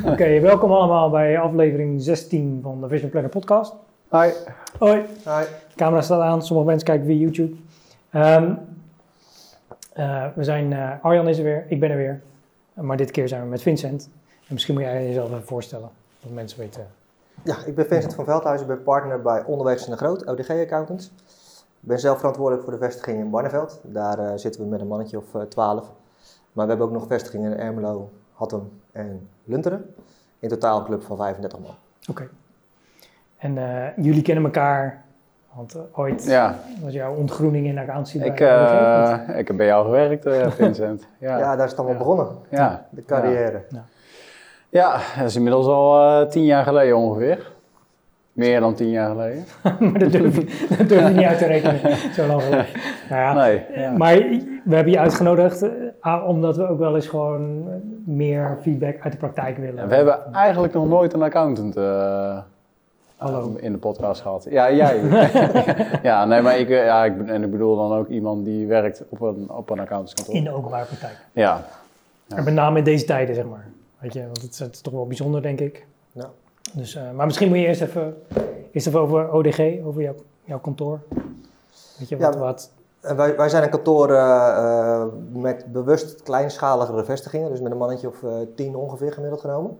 Oké, welkom allemaal bij aflevering 16 van de Vision Planner podcast. Hoi. Hoi, Hoi. de camera staat aan, sommige mensen kijken via YouTube. Ehm, eh, we zijn, eh, Arjan is er weer, ik ben er weer. Maar dit keer zijn we met Vincent. En misschien moet jij jezelf even voorstellen, dat mensen weten. Ja, ik ben Vincent van Veldhuizen, ik ben partner bij Onderwijs en de Groot, ODG Accountants. Ik ben zelf verantwoordelijk voor de vestiging in Barneveld. Daar eh, zitten we met een mannetje of twaalf. maar we hebben ook nog vestigingen in Ermelo, Hattem en Lunteren. In totaal een club van 35 man. Oké. En eh, jullie kennen elkaar, want eh, ooit Ja, was jouw ontgroening in accountancy ik, bij eh, ik heb bij jou gewerkt, Vincent. Ja, Ja, daar is het allemaal Ja. begonnen, ja. de carrière. ja, dat is inmiddels al eh, tien jaar geleden ongeveer. Meer dan tien jaar geleden. maar dat durf, je- dat durf je niet uit te rekenen, zo lang geleden. Nou ja, Nee, ja. Maar we hebben je uitgenodigd eh, ah, omdat we ook wel eens gewoon meer feedback uit de praktijk willen. We hebben eigenlijk nog nooit een accountant eh, Hallo. in de podcast gehad. Ja, jij. ja, nee, maar ik, eh, ja, ik, en ik bedoel dan ook iemand die werkt op een, op een accountantskantoor. in de openbare praktijk. Ja, Ja. En met name in deze tijden, zeg maar. Weet je, want het is, het is toch wel bijzonder, denk ik. Ja. Dus, eh, maar misschien moet je eerst even, eerst even over ODG, over jouw, jouw kantoor. Weet je, wat, Ja, wat wij, wij zijn een kantoor eh, eh, met bewust kleinschaligere vestigingen, dus met een mannetje of eh, tien ongeveer gemiddeld genomen.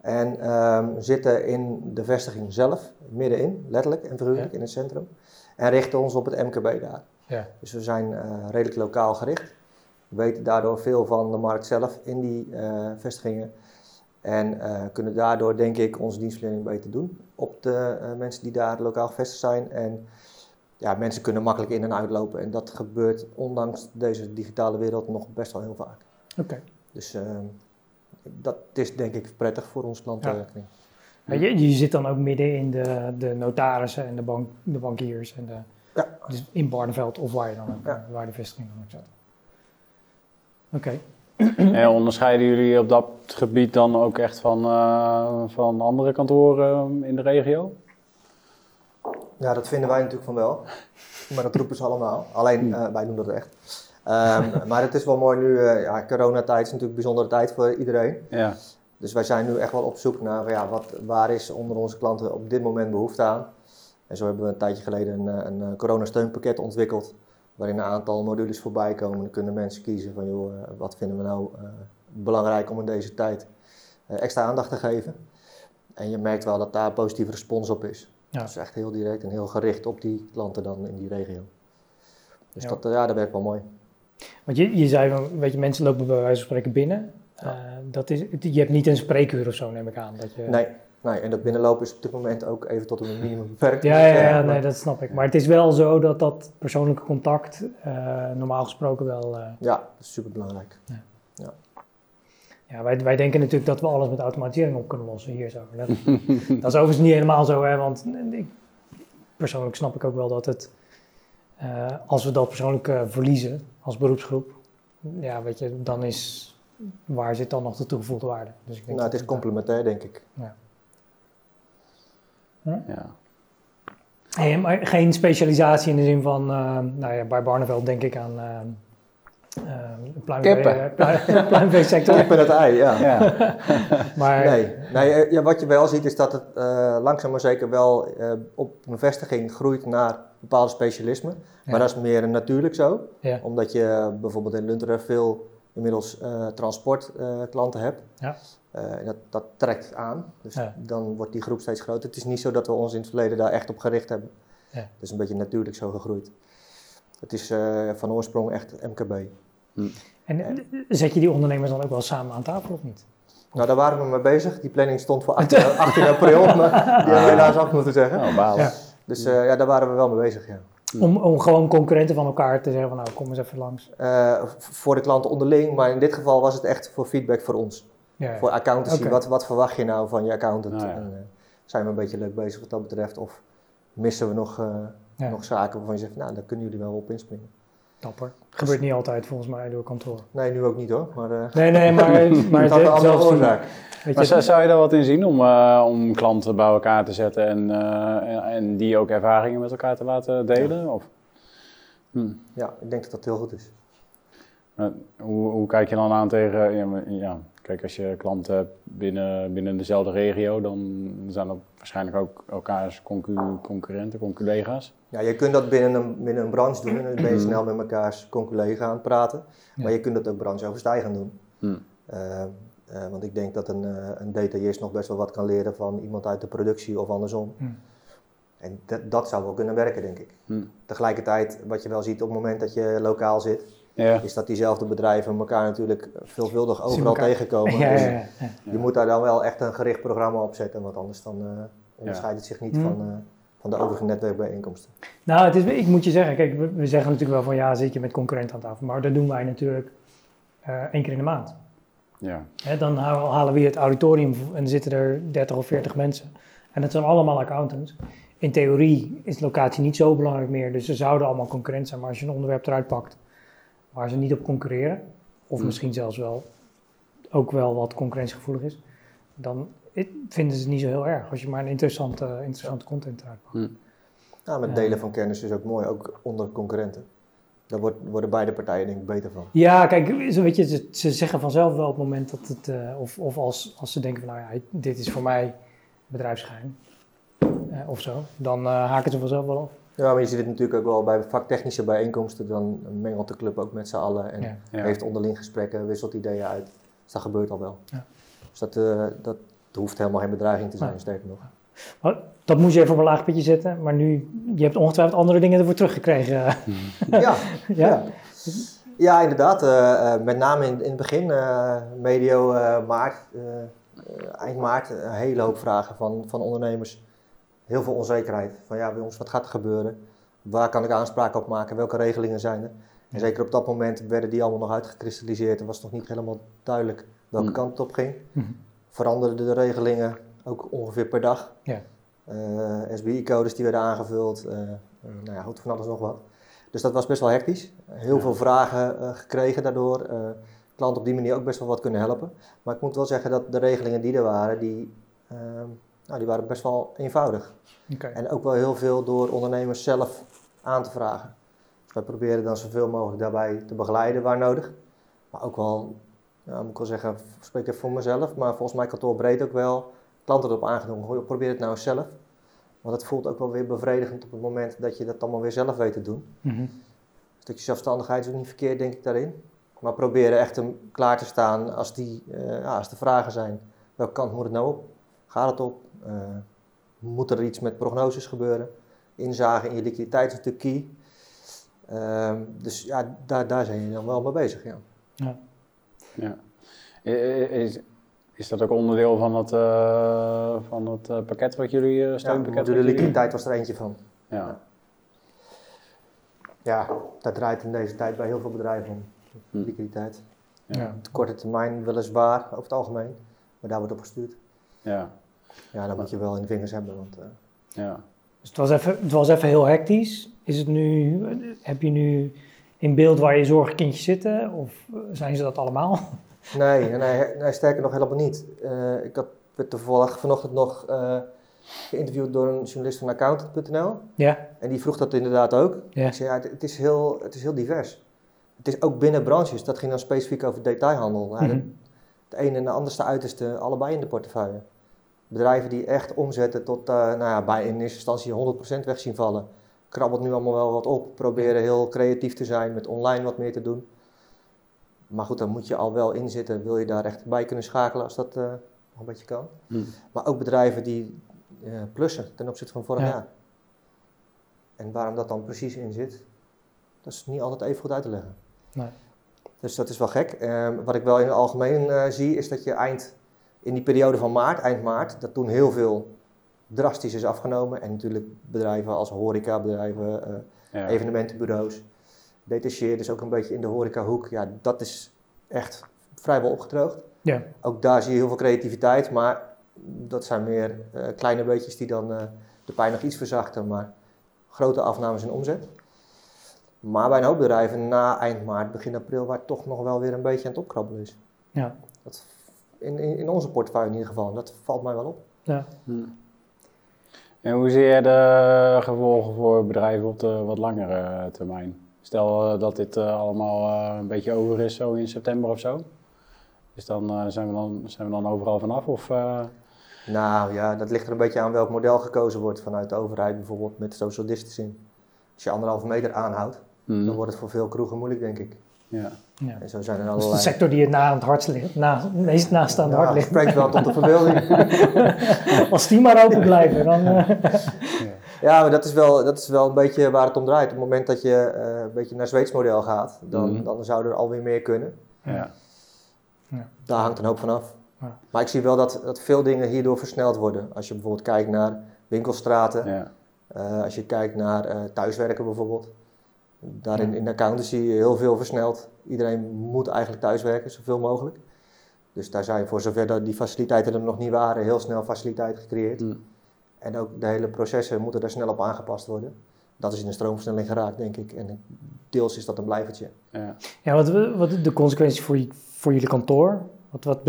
En ehm, zitten in de vestiging zelf, middenin, letterlijk en figuurlijk, Ja. in het centrum. En richten ons op het MKB daar. ja. Dus we zijn redelijk lokaal gericht. We weten daardoor veel van de markt zelf in die vestigingen. En kunnen daardoor, denk ik, onze dienstverlening beter doen op de mensen die daar lokaal gevestigd zijn. En ja, mensen kunnen makkelijk in en uitlopen. En dat gebeurt ondanks deze digitale wereld nog best wel heel vaak. Oké. Dus eh, dat is denk ik prettig voor ons klantenkring. Ja, Je, je zit dan ook midden in de, de notarissen en de, bank, de bankiers. En de, Ja. Dus in Barneveld of waar je dan ook, Ja. waar de vestiging dan ook zit. Oké. En onderscheiden jullie op dat gebied dan ook echt van, eh, van andere kantoren in de regio? Ja, dat vinden wij natuurlijk van wel. Maar dat roepen ze allemaal. Alleen eh, wij doen dat echt. Ehm, maar het is wel mooi nu, eh ja, coronatijd is natuurlijk een bijzondere tijd voor iedereen. Ja, Dus wij zijn nu echt wel op zoek naar ja, wat, waar is onder onze klanten op dit moment behoefte aan. En zo hebben we een tijdje geleden een, eh, een, coronasteunpakket ontwikkeld. Waarin een aantal modules voorbij komen. Dan kunnen mensen kiezen van joh, wat vinden we nou belangrijk om in deze tijd extra aandacht te geven. En je merkt wel dat daar positieve respons op is. Ja. Dus echt heel direct en heel gericht op die klanten dan in die regio. Dus Ja. dat, eh, ja, dat werkt wel mooi. Want je, je zei weet je, mensen lopen bij wijze van spreken binnen. Ja. Eh, dat is, je hebt niet een spreekuur of zo, neem ik aan. Dat je, Nee, nee, en dat binnenlopen is op dit moment ook even tot een minimum beperkt. Ja, ja, ja, nee, dat snap ik. Maar het is wel zo dat dat persoonlijke contact eh, normaal gesproken wel... Ja, dat is super belangrijk. Ja, wij, wij denken natuurlijk dat we alles met automatisering op kunnen lossen hier zo. Dat, dat is overigens niet helemaal zo, hè, want ik, persoonlijk snap ik ook wel dat het... eh, als we dat persoonlijk eh, verliezen als beroepsgroep, ja, weet je, dan is... Waar zit dan nog de toegevoegde waarde? Dus ik denk Nou, het dat is complementair, denk ik. ja. Hey, maar geen specialisatie in de zin van, eh, nou ja, bij Barneveld denk ik aan uh, Kippen. pluimveesector. Kip en het ei, ja. ja. Maar Nee, nee eh, ja, wat je wel ziet is dat het eh, langzaam maar zeker wel eh, op een vestiging groeit naar bepaalde specialismen. Maar dat is meer natuurlijk zo. Ja. Omdat je eh, bijvoorbeeld in Lunteren veel inmiddels eh transportklanten hebt. Ja. Eh, en dat, dat trekt aan. Dus Ja. dan wordt die groep steeds groter. Het is niet zo dat we ons in het verleden daar echt op gericht hebben. Ja. Het is een beetje natuurlijk zo gegroeid. Het is eh, van oorsprong echt MKB. En eh, zet je die ondernemers dan ook wel samen aan tafel of niet? Nou, daar waren we mee bezig. Die planning stond voor 18, 18 april, maar die hebben we helaas af moeten zeggen. Oh. Ja. Dus eh, ja, daar waren we wel mee bezig, ja. Om, om gewoon concurrenten van elkaar te zeggen van nou kom eens even langs. Eh, voor de klanten onderling, maar in dit geval was het echt voor feedback voor ons. Ja, ja. Voor accountancy, wat, wat verwacht je nou van je accountant? Nou ja. En, eh, zijn we een beetje leuk bezig wat dat betreft? Of missen we nog, eh, Ja. nog zaken waarvan je zegt, nou, daar kunnen jullie wel op inspringen? Dapper. Gebeurt niet altijd volgens mij door kantoor. Nee, nu ook niet hoor, maar eh Nee, nee, maar, maar het had een de- andere oorzaak. weet Maar je, zou, zou je daar wat in zien om, eh, om klanten bij elkaar te zetten en, eh, en, die ook ervaringen met elkaar te laten delen? Of? Hm. Ja, ik denk dat dat heel goed is. Hoe, hoe kijk je dan aan tegen, ja, maar- ja, kijk, als je klanten hebt binnen, binnen dezelfde regio, dan zijn dat waarschijnlijk ook elkaars concu- concurrenten, conculega's. Ja, je kunt dat binnen een, binnen een branche doen en dan ben je Mhm. snel met elkaars conculega aan het praten. Ja. Maar je kunt dat ook brancheoverstijgend doen. Hm. Eh, eh, want ik denk dat een, eh, een detailist nog best wel wat kan leren van iemand uit de productie of andersom. Hm. En dat, dat zou wel kunnen werken, denk ik. Hm. Tegelijkertijd, wat je wel ziet op het moment dat je lokaal zit, Ja, is dat diezelfde bedrijven elkaar natuurlijk veelvuldig overal tegenkomen. Ja, Dus ja, ja, ja. Je moet daar dan wel echt een gericht programma op zetten, want anders dan, eh, onderscheidt het zich niet Hm. van, eh, van de overige netwerkbijeenkomsten. Nou, het is, ik moet je zeggen, kijk, we, we zeggen natuurlijk wel van ja, zit je met concurrenten aan tafel. Maar dat doen wij natuurlijk eh één keer in de maand. ja. Hè, dan ha- halen we hier het auditorium en zitten er 30 of 40 mensen. En dat zijn allemaal accountants. In theorie is locatie niet zo belangrijk meer, dus ze zouden allemaal concurrent zijn. Maar als je een onderwerp eruit pakt waar ze niet op concurreren, of Hmm. misschien zelfs wel ook wel wat concurrentiegevoelig is, dan vinden ze het niet zo heel erg als je maar een interessante, interessante content eruit pakt. Hm. Ja, met delen van kennis is ook mooi, ook onder concurrenten. Daar wordt, worden beide partijen denk ik beter van. Ja, kijk, zo weet je, ze, ze zeggen vanzelf wel op het moment dat het, eh, of, of als, als ze denken van nou ja, dit is voor mij bedrijfsgeheim eh, of zo, dan eh, haken ze vanzelf wel op. Ja, maar je ziet het natuurlijk ook wel bij vaktechnische bijeenkomsten, dan mengelt de club ook met z'n allen en Ja. Ja. heeft onderling gesprekken, wisselt ideeën uit. Dus dat gebeurt al wel. Ja. Dus dat, eh, dat hoeft helemaal geen bedreiging te zijn, Nee. sterker nog. Maar dat moest je even op een laag pitje zetten, maar nu, je hebt ongetwijfeld andere dingen ervoor teruggekregen. ja, ja. ja. Inderdaad. eh, eh, met name in, in het begin, medio maart, eind maart, een hele hoop vragen van, van ondernemers. Heel veel onzekerheid. Van ja, bij ons, wat gaat er gebeuren? Waar kan ik aanspraak op maken? Welke regelingen zijn er? En zeker op dat moment werden die allemaal nog uitgekristalliseerd en was nog niet helemaal duidelijk welke Hmm. kant het op ging. Mhm. Veranderden de regelingen ook ongeveer per dag. Ja. Eh, SBI-codes die werden aangevuld, eh, nou ja, van alles nog wat. Dus dat was best wel hectisch. Heel Ja. veel vragen gekregen daardoor. klanten op die manier ook best wel wat kunnen helpen. Maar ik moet wel zeggen dat de regelingen die er waren, die, ehm, nou, die waren best wel eenvoudig. En ook wel heel veel door ondernemers zelf aan te vragen. Dus wij proberen dan zoveel mogelijk daarbij te begeleiden waar nodig. Maar ook wel, moet ik wel zeggen, ik spreek even voor mezelf, maar volgens mij kantoor breed ook wel klanten erop aangenomen. Goh, probeer het nou zelf. Want het voelt ook wel weer bevredigend op het moment dat je dat allemaal weer zelf weet te doen. Mhm. Een stukje zelfstandigheid is ook niet verkeerd, denk ik, daarin. Maar proberen echt hem klaar te staan als, die, eh, ja, als de vragen zijn. Welke kant moet het nou op? Gaat het op? Eh, moet er iets met prognoses gebeuren? Inzagen in je liquiditeit is natuurlijk key. Ehm, dus ja, daar, daar zijn je dan wel mee bezig. Ja. Ja. I- Is, is dat ook onderdeel van het, eh, van het eh, pakket wat jullie, eh Ja, steunpakket? de jullie- liquiditeit was er eentje van. Ja. Ja, dat draait in deze tijd bij heel veel bedrijven om. Hm. Liquiditeit. Ja. Ja. Op de korte termijn weliswaar, over het algemeen. Maar daar wordt op gestuurd. Ja. Ja, dat moet je wel in de vingers hebben. Want, eh, Ja. Dus het was, even, het was even heel hectisch. Is het nu, heb je nu in beeld waar je zorgkindjes zitten of eh, zijn ze dat allemaal? Nee, nee, nee, sterker nog helemaal niet. Eh, ik had werd toevallig vanochtend nog eh, geïnterviewd door een journalist van accountant.nl. Ja, En die vroeg dat inderdaad ook. Ja. Ik zei, ja, het, het is heel, het is heel divers. Het is ook binnen branches. Dat ging dan specifiek over detailhandel. Ja, Mhm. de, de ene en de anderste uiterste, allebei in de portefeuille. Bedrijven die echt omzetten tot, eh, nou ja, bij in eerste instantie 100% weg zien vallen. Krabbelt nu allemaal wel wat op. Proberen heel creatief te zijn, met online wat meer te doen. Maar goed, dan moet je al wel inzitten. Wil je daar echt bij kunnen schakelen als dat eh, nog een beetje kan. Hm. Maar ook bedrijven die eh, plussen ten opzichte van vorig Ja. jaar. En waarom dat dan precies in zit, dat is niet altijd even goed uit te leggen. Nee. Dus dat is wel gek. Ehm, wat ik wel in het algemeen eh, zie, is dat je eind, in die periode van maart, eind maart, dat toen heel veel drastisch is afgenomen. En natuurlijk bedrijven als horecabedrijven, eh Ja. evenementenbureaus, detacheerders ook een beetje in de horecahoek. Ja, dat is echt vrijwel opgedroogd. ja. Ook daar zie je heel veel creativiteit, maar dat zijn meer eh, kleine beetjes die dan eh, de pijn nog iets verzachten, maar grote afnames in omzet. Maar bij een hoop bedrijven na eind maart, begin april, waar het toch nog wel weer een beetje aan het opkrabbelen is. Ja. Dat, in, in, in onze portefeuille in ieder geval, dat valt mij wel op. ja. Hm. En hoe zie je de gevolgen voor bedrijven op de wat langere termijn? Stel eh, dat dit eh, allemaal eh, een beetje over is, zo in september of zo. Is dan, eh, zijn, we dan, zijn we dan overal vanaf? Of, eh, Nou ja, dat ligt er een beetje aan welk model gekozen wordt vanuit de overheid, bijvoorbeeld met social distancing. Als je anderhalve meter aanhoudt, hmm, dan wordt het voor veel kroegen moeilijk, denk ik. ja. Ja. En zo zijn er Dat is de sector die het na aan het hart ligt, na, meest naast aan het hart Ja, ligt. spreekt wel tot de verbeelding. Als die maar open blijven, dan... eh, Ja, maar dat is, wel, dat is wel een beetje waar het om draait. Op het moment dat je eh, een beetje naar Zweeds model gaat, dan, Mhm. dan zou er alweer meer kunnen. Ja. Daar hangt een hoop van af. Ja. Maar ik zie wel dat, dat veel dingen hierdoor versneld worden. Als je bijvoorbeeld kijkt naar winkelstraten, Ja. eh, als je kijkt naar eh, thuiswerken bijvoorbeeld. Daarin Ja. in de accountancy heel veel versneld. Iedereen moet eigenlijk thuiswerken, zoveel mogelijk. Dus daar zijn voor zover dat die faciliteiten er nog niet waren, heel snel faciliteiten gecreëerd. Hmm. En ook de hele processen moeten daar snel op aangepast worden. Dat is in de stroomversnelling geraakt, denk ik. En deels is dat een blijvertje. Ja. Ja, wat, wat de consequentie voor, je- voor jullie kantoor? Wat, wat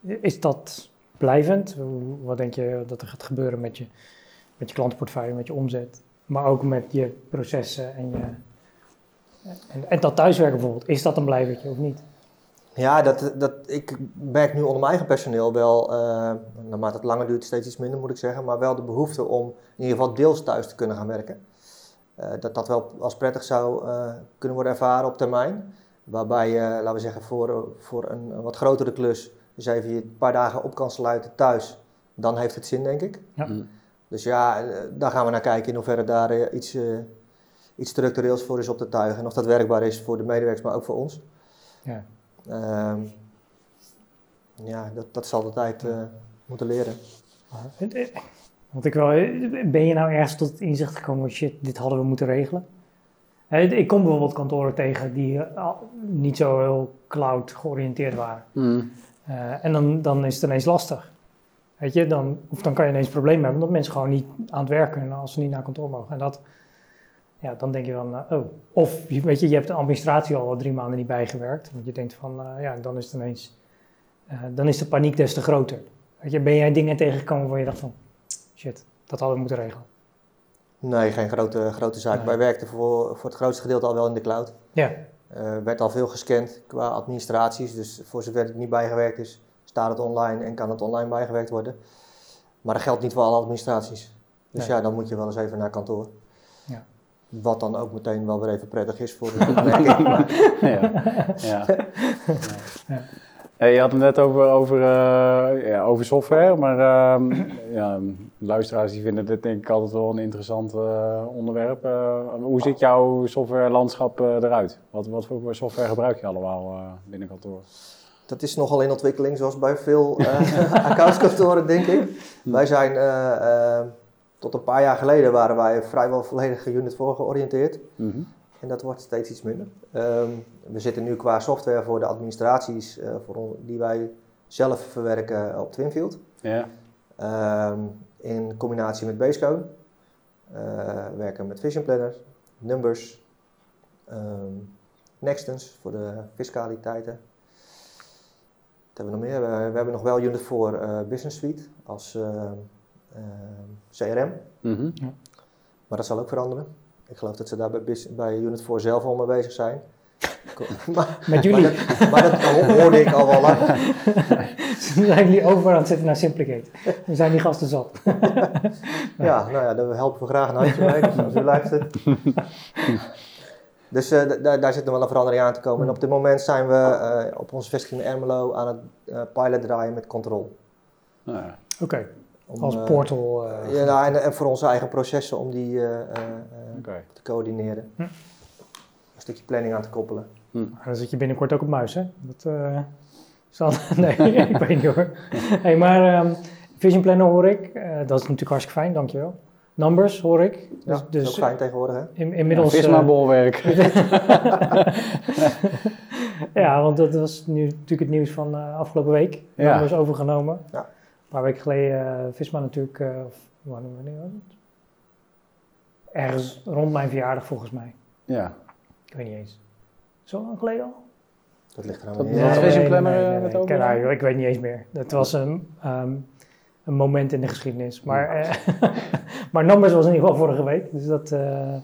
is dat blijvend? Wat denk je dat er gaat gebeuren met je, met je klantenportefeuille, met je omzet? Maar ook met je processen en je... En, en dat thuiswerken bijvoorbeeld, is dat een blijvertje of niet? Ja, dat, dat, ik merk nu onder mijn eigen personeel wel, eh, naarmate het langer duurt, steeds iets minder moet ik zeggen, maar wel de behoefte om in ieder geval deels thuis te kunnen gaan werken. Eh, dat dat wel als prettig zou eh, kunnen worden ervaren op termijn. Waarbij je, laten we zeggen, voor, voor een, een wat grotere klus, dus even je een paar dagen op kan sluiten thuis, dan heeft het zin, denk ik. Ja. Hmm. Dus ja, daar gaan we naar kijken in hoeverre daar iets, eh, iets structureels voor is op te tuigen. En of dat werkbaar is voor de medewerkers, maar ook voor ons. Ja. Ehm, ja, dat, dat zal de tijd eh, moeten leren. Want ik wel, ben je nou ergens tot het inzicht gekomen van shit, dit hadden we moeten regelen? Ik kom bijvoorbeeld kantoren tegen die eh, niet zo heel cloud georiënteerd waren. Hmm. Eh, en dan, dan is het ineens lastig. Weet je, dan, of dan kan je ineens problemen hebben omdat mensen gewoon niet aan het werk kunnen als ze niet naar kantoor mogen. En dat, ja, dan denk je van, eh, oh. Of je- weet je, je hebt de administratie al drie maanden niet bijgewerkt. Want je denkt van, eh, ja, dan is het ineens, eh, dan is de paniek des te groter. Weet je, ben jij dingen tegengekomen waarvan je dacht van, shit, dat hadden we moeten regelen. Nee, geen grote, grote zaak. Nee. Wij werkten voor, voor het grootste gedeelte al wel in de cloud. Ja, Er werd al veel gescand qua administraties. Dus voor zover het niet bijgewerkt is, staat het online en kan het online bijgewerkt worden. Maar dat geldt niet voor alle administraties. Dus Nee. ja, dan moet je wel eens even naar kantoor. Wat dan ook meteen wel weer even prettig is voor de. Maar ja. ja. ja. Eh, je had het net over, over, eh, ja, over software, maar ehm, ja, luisteraars die vinden dit denk ik altijd wel een interessant eh, onderwerp. Eh, hoe ziet jouw softwarelandschap eruit? Wat, wat voor software gebruik je allemaal eh, binnen kantoor? Dat is nogal in ontwikkeling, zoals bij veel eh accountskantoren, denk ik. Wij zijn, tot een paar jaar geleden waren wij vrijwel volledig unit voor georiënteerd. Mhm. En dat wordt steeds iets minder. Ehm, we zitten nu qua software voor de administraties eh, voor die wij zelf verwerken op Twinfield. Ja. Ehm, in combinatie met Basecode. Eh, werken met Vision Planner, Numbers, ehm Nextens voor de fiscaliteiten. Wat hebben we nog meer? We, we hebben nog wel Unit voor eh, Business Suite als eh, ehm, CRM. Mhm. Maar dat zal ook veranderen. Ik geloof dat ze daar bij, Unit 4 zelf al mee bezig zijn. maar, met jullie. maar, dat, maar dat ho- hoorde ik al wel lang. zijn jullie over aan het zetten naar Simplicate. We zijn die gasten zat. Ja, nou ja, daar helpen we graag een handje bij, dus als u luistert. Dus eh, daar- zit nog wel een verandering aan te komen. En op dit moment zijn we eh, op onze vestiging in Ermelo aan het eh, pilot draaien met Control. Nou ja. Oké, Om, als eh, portal. eh, ja, nou, en, en voor onze eigen processen om die eh, eh, eh, te coördineren. Hm. Een stukje planning aan te koppelen. Dan zit je binnenkort ook op muis, hè? Dat, eh, zal, nee, ik weet niet hoor. Hey, maar ehm, Vision Planner hoor ik. Eh, dat is natuurlijk hartstikke fijn, dankjewel. Numbers hoor ik. Ja, Dus, dat is dus ook fijn tegenwoordig, hè? in, inmiddels... Ja, eh, Visma-bolwerk. ja, want dat was nu natuurlijk het nieuws van eh, afgelopen week. Ja. Numbers overgenomen. Ja. Een paar weken geleden uh, Visma natuurlijk... eh, of wanneer was het? Ergens rond mijn verjaardag volgens mij. ja. Ik weet niet eens. Zo lang geleden al? Dat ligt er Dat- niet Wat in. Vision Planner, eh, met ik, over? ik weet niet eens meer. Het was een, ehm, een moment in de geschiedenis. Maar, eh, maar Numbers was in ieder geval vorige week. Dus dat, eh,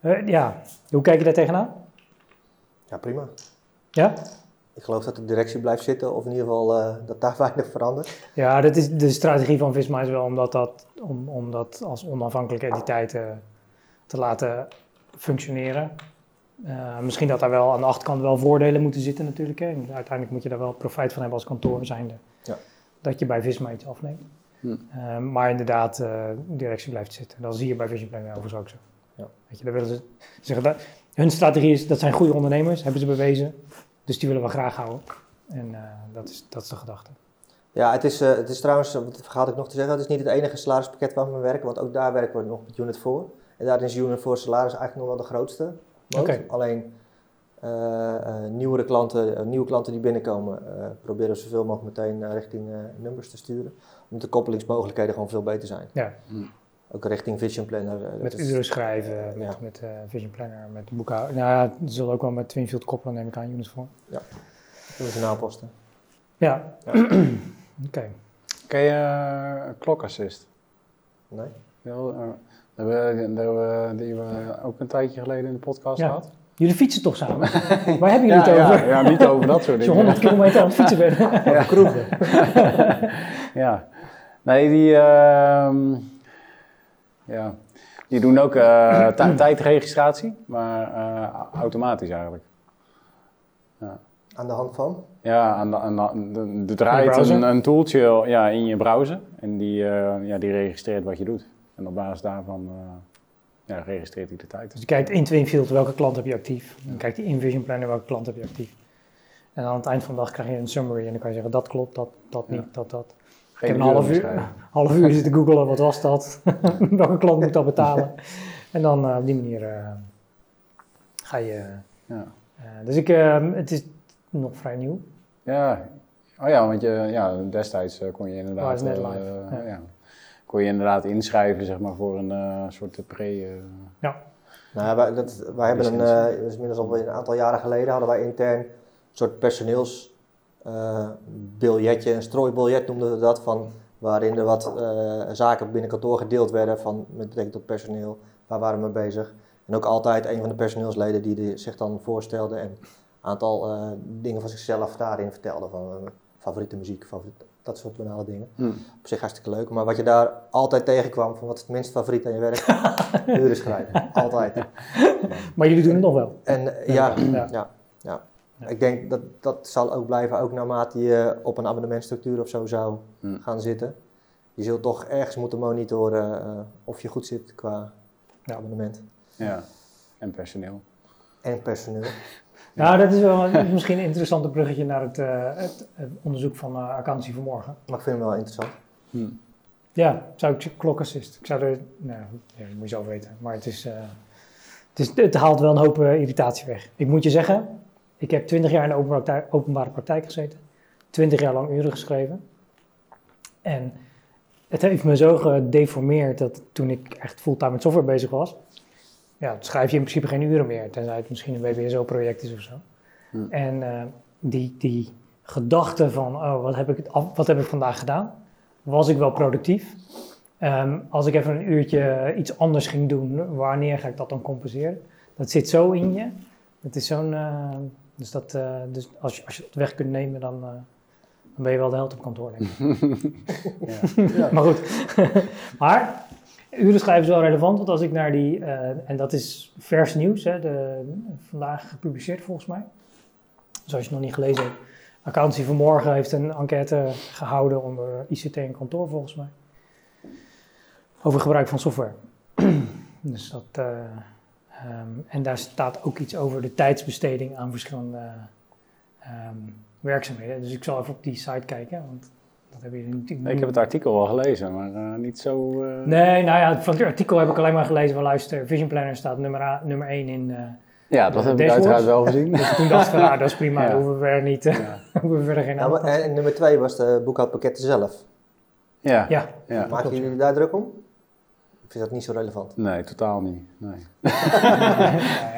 eh, ja. Hoe kijk je daar tegenaan? Ja, prima. Ja? Ik geloof dat de directie blijft zitten, of in ieder geval uh, dat daar weinig verandert. Ja, dat is, de strategie van Visma is wel om dat, dat, om, om dat als onafhankelijke entiteit uh, te laten functioneren. Uh, misschien dat daar wel aan de achterkant wel voordelen moeten zitten natuurlijk. Hè. Uiteindelijk moet je daar wel profijt van hebben als kantoor zijnde. Ja. Dat je bij Visma iets afneemt. Hm. maar inderdaad, de directie blijft zitten. Dat zie je bij Vision Planning overigens ook zo. Ja. Weet je, daar willen ze zeggen dat, hun strategie is, dat zijn goede ondernemers, hebben ze bewezen. Dus die willen we graag houden. En uh, dat, is, dat is de gedachte. Ja, het is, uh, het is trouwens, wat vergaat ik nog te zeggen, het is niet het enige salarispakket waar we werken, want ook daar werken we nog met Unit voor. En daar is Unit voor salaris eigenlijk nog wel de grootste. Okay. Alleen uh, nieuwere klanten, nieuwe klanten die binnenkomen, proberen we zoveel mogelijk meteen richting nummers te sturen. Omdat de koppelingsmogelijkheden gewoon veel beter zijn. Ja. Hm. Ook richting Vision Planner. Uh, met uren schrijven, met, met uh, Vision Planner, met boekhouden. Nou ja, er zullen ook wel met Twinfield koppelen, neem ik aan, units voor. Ja, dat is een aanposten. Ja, ja. oké. Okay. Ken je uh, Clock Assist? Nee. Ja, uh, dat hebben we, die we ook een tijdje geleden in de podcast ja. gehad. Jullie fietsen toch samen? Waar hebben jullie het over? Ja, ja, niet over dat soort dingen. Als je 100 kilometer aan het fietsen bent. ja. kroegen. ja. Nee, die... Uh, ja. Die doen ook uh, tijdregistratie, maar uh, automatisch eigenlijk. Ja. Aan de hand van? Ja, aan de, aan de, de, draait een, een tooltje ja, in je browser en die, uh, ja, die registreert wat je doet. En op basis daarvan ja, registreert hij de tijd. Dus je kijkt in Twinfield welke klant heb je actief. Dan kijkt hij in Vision Planner welke klant heb je actief. En aan het eind van de dag krijg je een summary en dan kan je zeggen dat klopt, dat, dat niet, dat, dat ik heb een half uur, half uur zitten googelen, wat was dat? Welke klant moet dat betalen? en dan uh, op die manier uh, ga je... Ja. Uh, dus ik, het is nog vrij nieuw. Ja, oh ja, want je, ja, destijds kon je inderdaad... Oh, net live. Ja. ja. Kon je inderdaad inschrijven, zeg maar, voor een soort pre... ja. Nou, wij, dat, wij hebben een, dat is inmiddels al een aantal jaren geleden, hadden wij intern een soort personeels biljetje, een strooibiljet noemden we dat, van, waarin er wat uh, zaken binnen kantoor gedeeld werden van, met betrekking tot personeel, waar waren we mee bezig. En ook altijd een van de personeelsleden die zich dan voorstelde en een aantal uh, dingen van zichzelf daarin vertelde, van favoriete muziek, favoriete, dat soort banale dingen. Hmm. Op zich hartstikke leuk, maar wat je daar altijd tegenkwam, van wat is het minst favoriet aan je werk? uren schrijven, altijd. Maar jullie doen het nog wel? En ja, ja. ja. ja. Ik denk dat dat zal ook blijven, ook naarmate je op een abonnementstructuur of zo zou hmm. gaan zitten. Je zult toch ergens moeten monitoren uh, of je goed zit qua ja. abonnement. Ja, en personeel. En personeel. Nou, dat is wel misschien een interessante bruggetje naar het, uh, het, onderzoek van uh, accountancy vanmorgen. Maar ik vind hem wel interessant. Hmm. Ja, zou ik klokassist. Ik zou er, nou, ja, dat moet je zo weten. Maar het is, uh, het, is, het haalt wel een hoop irritatie weg. Ik moet je zeggen, ik heb twintig jaar in de openbare praktijk, openbare praktijk gezeten. Twintig jaar lang uren geschreven. En het heeft me zo gedeformeerd dat toen ik echt fulltime met software bezig was, ja, dan schrijf je in principe geen uren meer, tenzij het misschien een WBSO-project is of zo. Hm. En uh, die, die gedachte van, oh, wat heb, ik, wat heb ik vandaag gedaan? Was ik wel productief? Um, als ik even een uurtje iets anders ging doen, wanneer ga ik dat dan compenseren? Dat zit zo in je. Het is zo'n, uh, dus, dat, uh, dus als, je, als je het weg kunt nemen, dan, uh, dan ben je wel de held op kantoor, denk ik. ja. Maar goed. maar uren schrijven is wel relevant, want als ik naar die, uh, en dat is vers nieuws, hè, de, vandaag gepubliceerd volgens mij. Dus als je het nog niet gelezen hebt. Accountancy vanmorgen heeft een enquête gehouden onder ICT en kantoor volgens mij. Over gebruik van software. dus dat, Um, en daar staat ook iets over de tijdsbesteding aan verschillende um, werkzaamheden. Dus ik zal even op die site kijken, want dat hebben jullie natuurlijk Ik heb het artikel wel gelezen, maar uh, niet zo... Uh... Nee, nou ja, van het artikel heb ik alleen maar gelezen van luister, Vision Planner staat nummer, A, nummer 1 in... Uh, ja, dat heb ik uiteraard wel gezien. dus toen dacht ik van, nou, dat is prima, ja. hoeven we verder niet, ja. hoeven we verder geen ja, En nummer 2 was de boekhoudpakketten zelf. Ja. ja. ja. Maken jullie daar druk om? Of is dat niet zo relevant? Nee, totaal niet. Nee.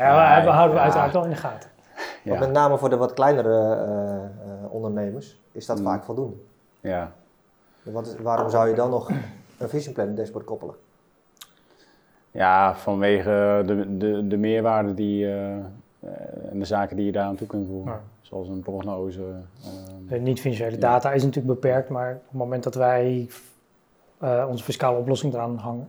ja, we houden we uiteraard wel in de gaten. Ja. met name voor de wat kleinere uh, uh, ondernemers is dat mm. vaak voldoende. Ja. Wat is, waarom zou je dan nog een vision plan dashboard koppelen? Ja, vanwege de, de, de meerwaarde die, uh, en de zaken die je daar aan toe kunt voegen. Zoals een prognose. Uh, niet financiële data is natuurlijk beperkt, maar op het moment dat wij onze fiscale oplossing eraan hangen.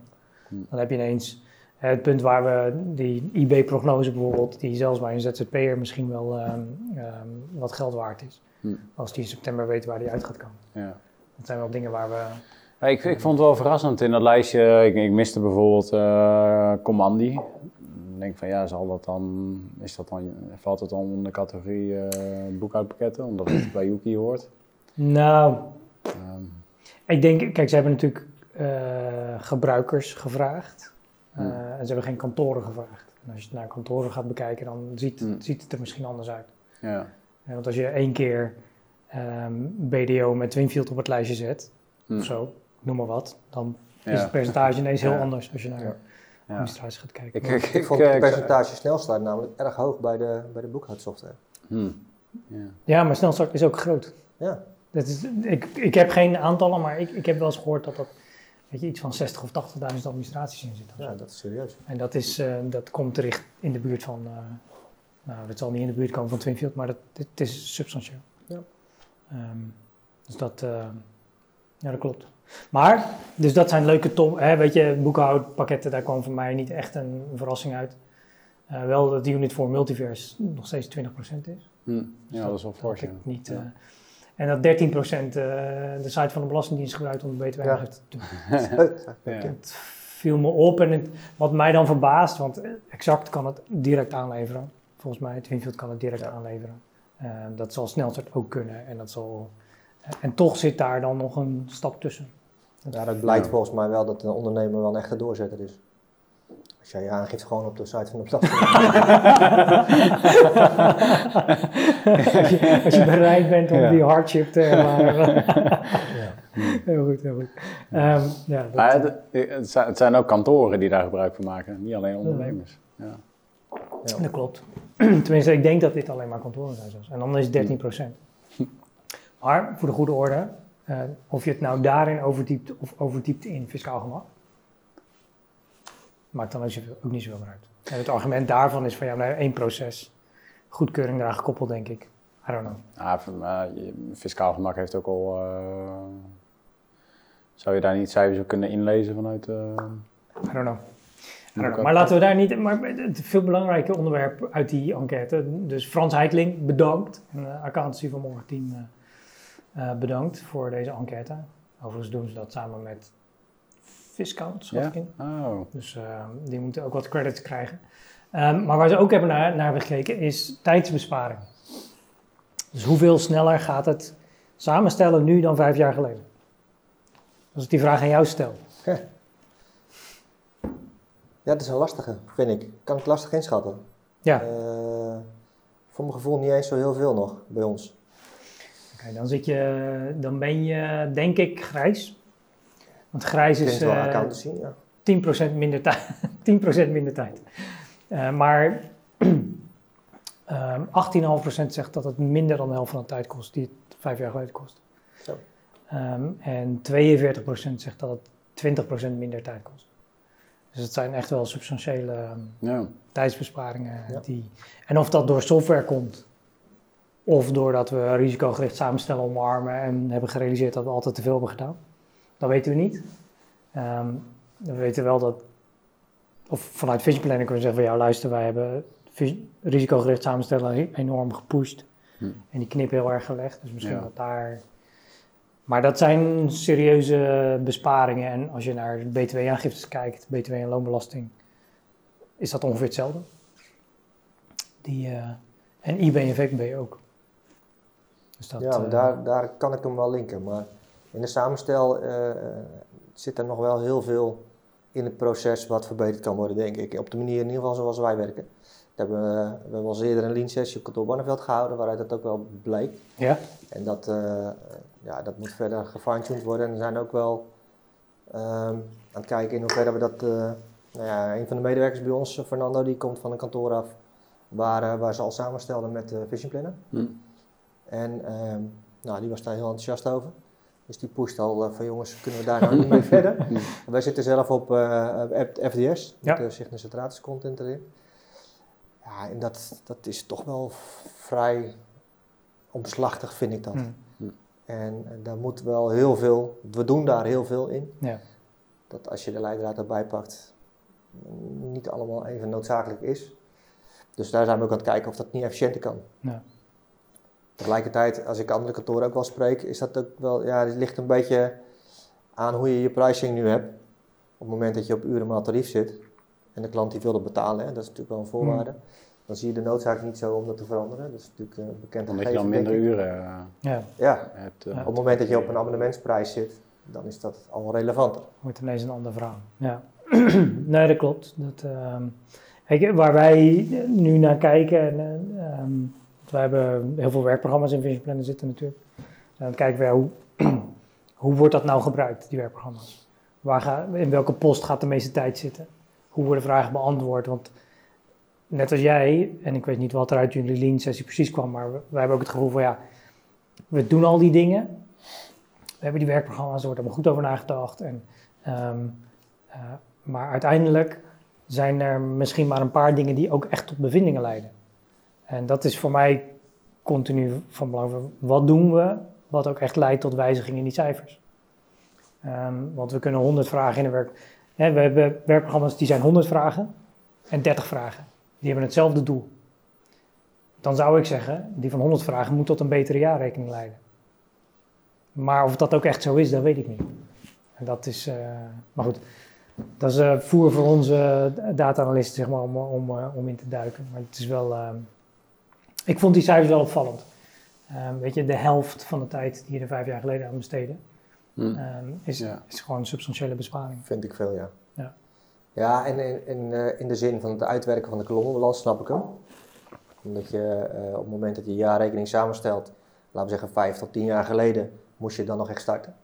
Dan heb je ineens het punt waar we die IB-prognose bijvoorbeeld, die zelfs bij een ZZP'er misschien wel ehm, ehm, wat geld waard is. Hm. Als die in september weet waar die uit gaat komen. Ja. Dat zijn wel dingen waar we... Ja, ik, ik vond het wel verrassend in dat lijstje. Ik, ik miste bijvoorbeeld uh, Commandi. Ik denk van ja, zal dat dan, is dat dan, valt het dan onder de categorie uh, boekhoudpakketten, omdat het bij Yuki hoort? Nou, um. ik denk, kijk, ze hebben natuurlijk gebruikers gevraagd. Uh, en ze hebben geen kantoren gevraagd. En als je naar kantoren gaat bekijken, dan ziet, mm. ziet het er misschien anders uit. Ja. want als je één keer um, ehm, BDO met Twinfield op het lijstje zet, mm. of zo, noem maar wat, dan is het percentage ineens heel anders als je naar ja. administratie gaat kijken. Ik, ik, ik vond het percentage snelstart namelijk erg hoog bij de, bij de boekhoudsoftware. Hmm. Ja. ja, maar snelstart is ook groot. Ja. Dat is, ik, ik heb geen aantallen, maar ik, ik heb wel eens gehoord dat dat weet je, iets van 60 of 80.000 administraties in zitten. Ja, dat is serieus. En dat, is, uh, dat komt terecht in de buurt van, uh, nou, het zal niet in de buurt komen van Twinfield, maar dat, het is substantieel. Ja. Um, dus dat, uh, ja, dat klopt. Maar, dus dat zijn leuke top, hè, weet je, boekhoudpakketten, daar kwam voor mij niet echt een verrassing uit. wel dat de unit voor multiverse nog steeds 20% is. Hm. Ja, dus dat, is wel fors. Niet, ja. En dat 13% uh, de site van de Belastingdienst gebruikt om de btw ja. te doen. Het viel me op en het, wat mij dan verbaast, want Exact kan het direct aanleveren. Volgens mij, Twinfield kan het direct aanleveren. Uh, dat zal Snelstart ook kunnen en dat zal... Uh, en toch zit daar dan nog een stap tussen. Ja, dat blijkt volgens mij wel dat een ondernemer wel een echte doorzetter is. Als jij je aangeeft gewoon op de site van de belasting. als, je, bereid bent om die hardship te ervaren. ja. Heel goed, heel goed. Um, ja, dat, het, het, zijn ook kantoren die daar gebruik van maken, niet alleen ondernemers. Ja. ja. Dat klopt. Tenminste, ik denk dat dit alleen maar kantoren zijn zelfs. En dan is het 13 procent. Maar voor de goede orde, uh, of je het nou daarin overtypt of overtypt in fiscaal gemak, maakt dan ook niet zoveel uit. En het argument daarvan is van ja, nou, één proces, goedkeuring eraan gekoppeld, denk ik. I don't know. Ja, fiscaal gemak heeft ook al. Uh, zou je daar niet cijfers kunnen inlezen vanuit. Uh, I don't know. Maar laten we daar niet. Maar het veel belangrijke onderwerp uit die enquête. Dus Frans Heikling, bedankt. En de accountancy van morgen team uh, bedankt voor deze enquête. Overigens doen ze dat samen met Viscount, zat ik in. Oh. Dus ehm, die moeten ook wat credits krijgen. Um, maar waar ze ook hebben naar, naar hebben gekeken is tijdsbesparing. Dus hoeveel sneller gaat het samenstellen nu dan vijf jaar geleden? Als ik die vraag aan jou stel. Ja, dat is een lastige, vind ik. Kan ik lastig inschatten. Ja. Uh, voor mijn gevoel niet eens zo heel veel nog bij ons. Oké, dan zit je, dan ben je denk ik grijs. Want grijs is uh, ja. 10% minder, tijd. 10% minder tijd. Uh, maar um, ehm, 18,5% zegt dat het minder dan de helft van de tijd kost die het vijf jaar geleden kost. Zo. Um, en 42% zegt dat het 20% minder tijd kost. Dus het zijn echt wel substantiële um, ja. tijdsbesparingen. Ja. Die, en of dat door software komt, of doordat we risicogericht samenstellen omarmen en hebben gerealiseerd dat we altijd te veel hebben gedaan. Dat weten we niet. Um, we weten wel dat, of vanuit Vision Planning kunnen we zeggen van ja, luister, wij hebben risicogericht samenstellen enorm gepusht. Hm. En die knip heel erg gelegd. Dus misschien dat daar. Maar dat zijn serieuze besparingen. En als je naar BTW-aangiftes kijkt, BTW en loonbelasting, is dat ongeveer hetzelfde. Die, uh, en IB en VKB ook. Dus dat, ja, maar uh, daar, daar kan ik hem wel linken. Maar in de samenstel uh, zit er nog wel heel veel in het proces wat verbeterd kan worden, denk ik. Op de manier in ieder geval zoals wij werken. We hebben, we hebben al eerder een lean sessie op kantoor Barneveld gehouden, waaruit dat ook wel bleek. Ja. En dat, uh, ja, dat moet verder gefine-tuned worden. En we zijn ook wel um, aan het kijken in hoeverre we dat... Uh, nou ja, een van de medewerkers bij ons, Fernando, die komt van een kantoor af waar, waar ze al samenstelden met de Vision Planner. Hm. En um, nou, die was daar heel enthousiast over. Dus die pusht al uh, van jongens, kunnen we daar nou niet mee verder? Wij zitten zelf op uh, FDS, ja. de content erin. Ja, en dat, dat is toch wel vrij omslachtig, vind ik dat. Mm. En eh, daar moet wel heel veel, we doen daar heel veel in. Ja. Dat als je de leidraad erbij pakt, niet allemaal even noodzakelijk is. Dus daar zijn we ook aan het kijken of dat niet efficiënter kan. Ja. Tegelijkertijd, als ik andere kantoren ook wel spreek, is dat ook wel, ja, het ligt een beetje aan hoe je je pricing nu hebt. Op het moment dat je op urenmaal tarief zit en de klant die wil dat betalen, hè, dat is natuurlijk wel een voorwaarde. Dan zie je de noodzaak niet zo om dat te veranderen. Dat is natuurlijk een bekend Omdat je dan minder uren eh, ja, Ja, hebt. eh, Ja. op het moment dat je op een abonnementsprijs zit, dan is dat al relevanter. wordt ineens een ander verhaal. Ja. nee, dat klopt. Dat, ehm, kijk, waar wij nu naar kijken, en, eh, ehm, wij hebben heel veel werkprogramma's in Vision Planner zitten natuurlijk. We aan het kijken weer hoe, hoe wordt dat nou gebruikt, die werkprogramma's? Waar ga, in welke post gaat de meeste tijd zitten? Hoe worden vragen beantwoord? Want net als jij, en ik weet niet wat er uit jullie lean sessie precies kwam, maar we- wij hebben ook het gevoel van ja, we doen al die dingen. We hebben die werkprogramma's, er wordt allemaal goed over nagedacht. En, ehm, eh, maar uiteindelijk zijn er misschien maar een paar dingen die ook echt tot bevindingen leiden. En dat is voor mij continu van belang. Wat doen we wat ook echt leidt tot wijzigingen in die cijfers? Ehm, want we kunnen 100 vragen in een werk. Hè, we hebben werkprogramma's die zijn 100 vragen en 30 vragen. Die hebben hetzelfde doel. Dan zou ik zeggen, die van 100 vragen moet tot een betere jaarrekening leiden. Maar of dat ook echt zo is, dat weet ik niet. En dat is, eh, maar goed, dat is eh, voer voor onze data-analysten zeg maar, om, om, eh, om in te duiken. Maar het is wel, eh, ik vond die cijfers wel opvallend. Eh, weet je, de helft van de tijd die je er vijf jaar geleden aan besteden, hm. eh, is, Ja. is gewoon een substantiële besparing. Vind ik veel, ja. Ja. Ja, en in, in, eh, in de zin van het uitwerken van de kolommenbalans snap ik hem. Omdat je eh, op het moment dat je je jaarrekening samenstelt, laten we zeggen vijf tot tien jaar geleden, moest je dan nog echt starten.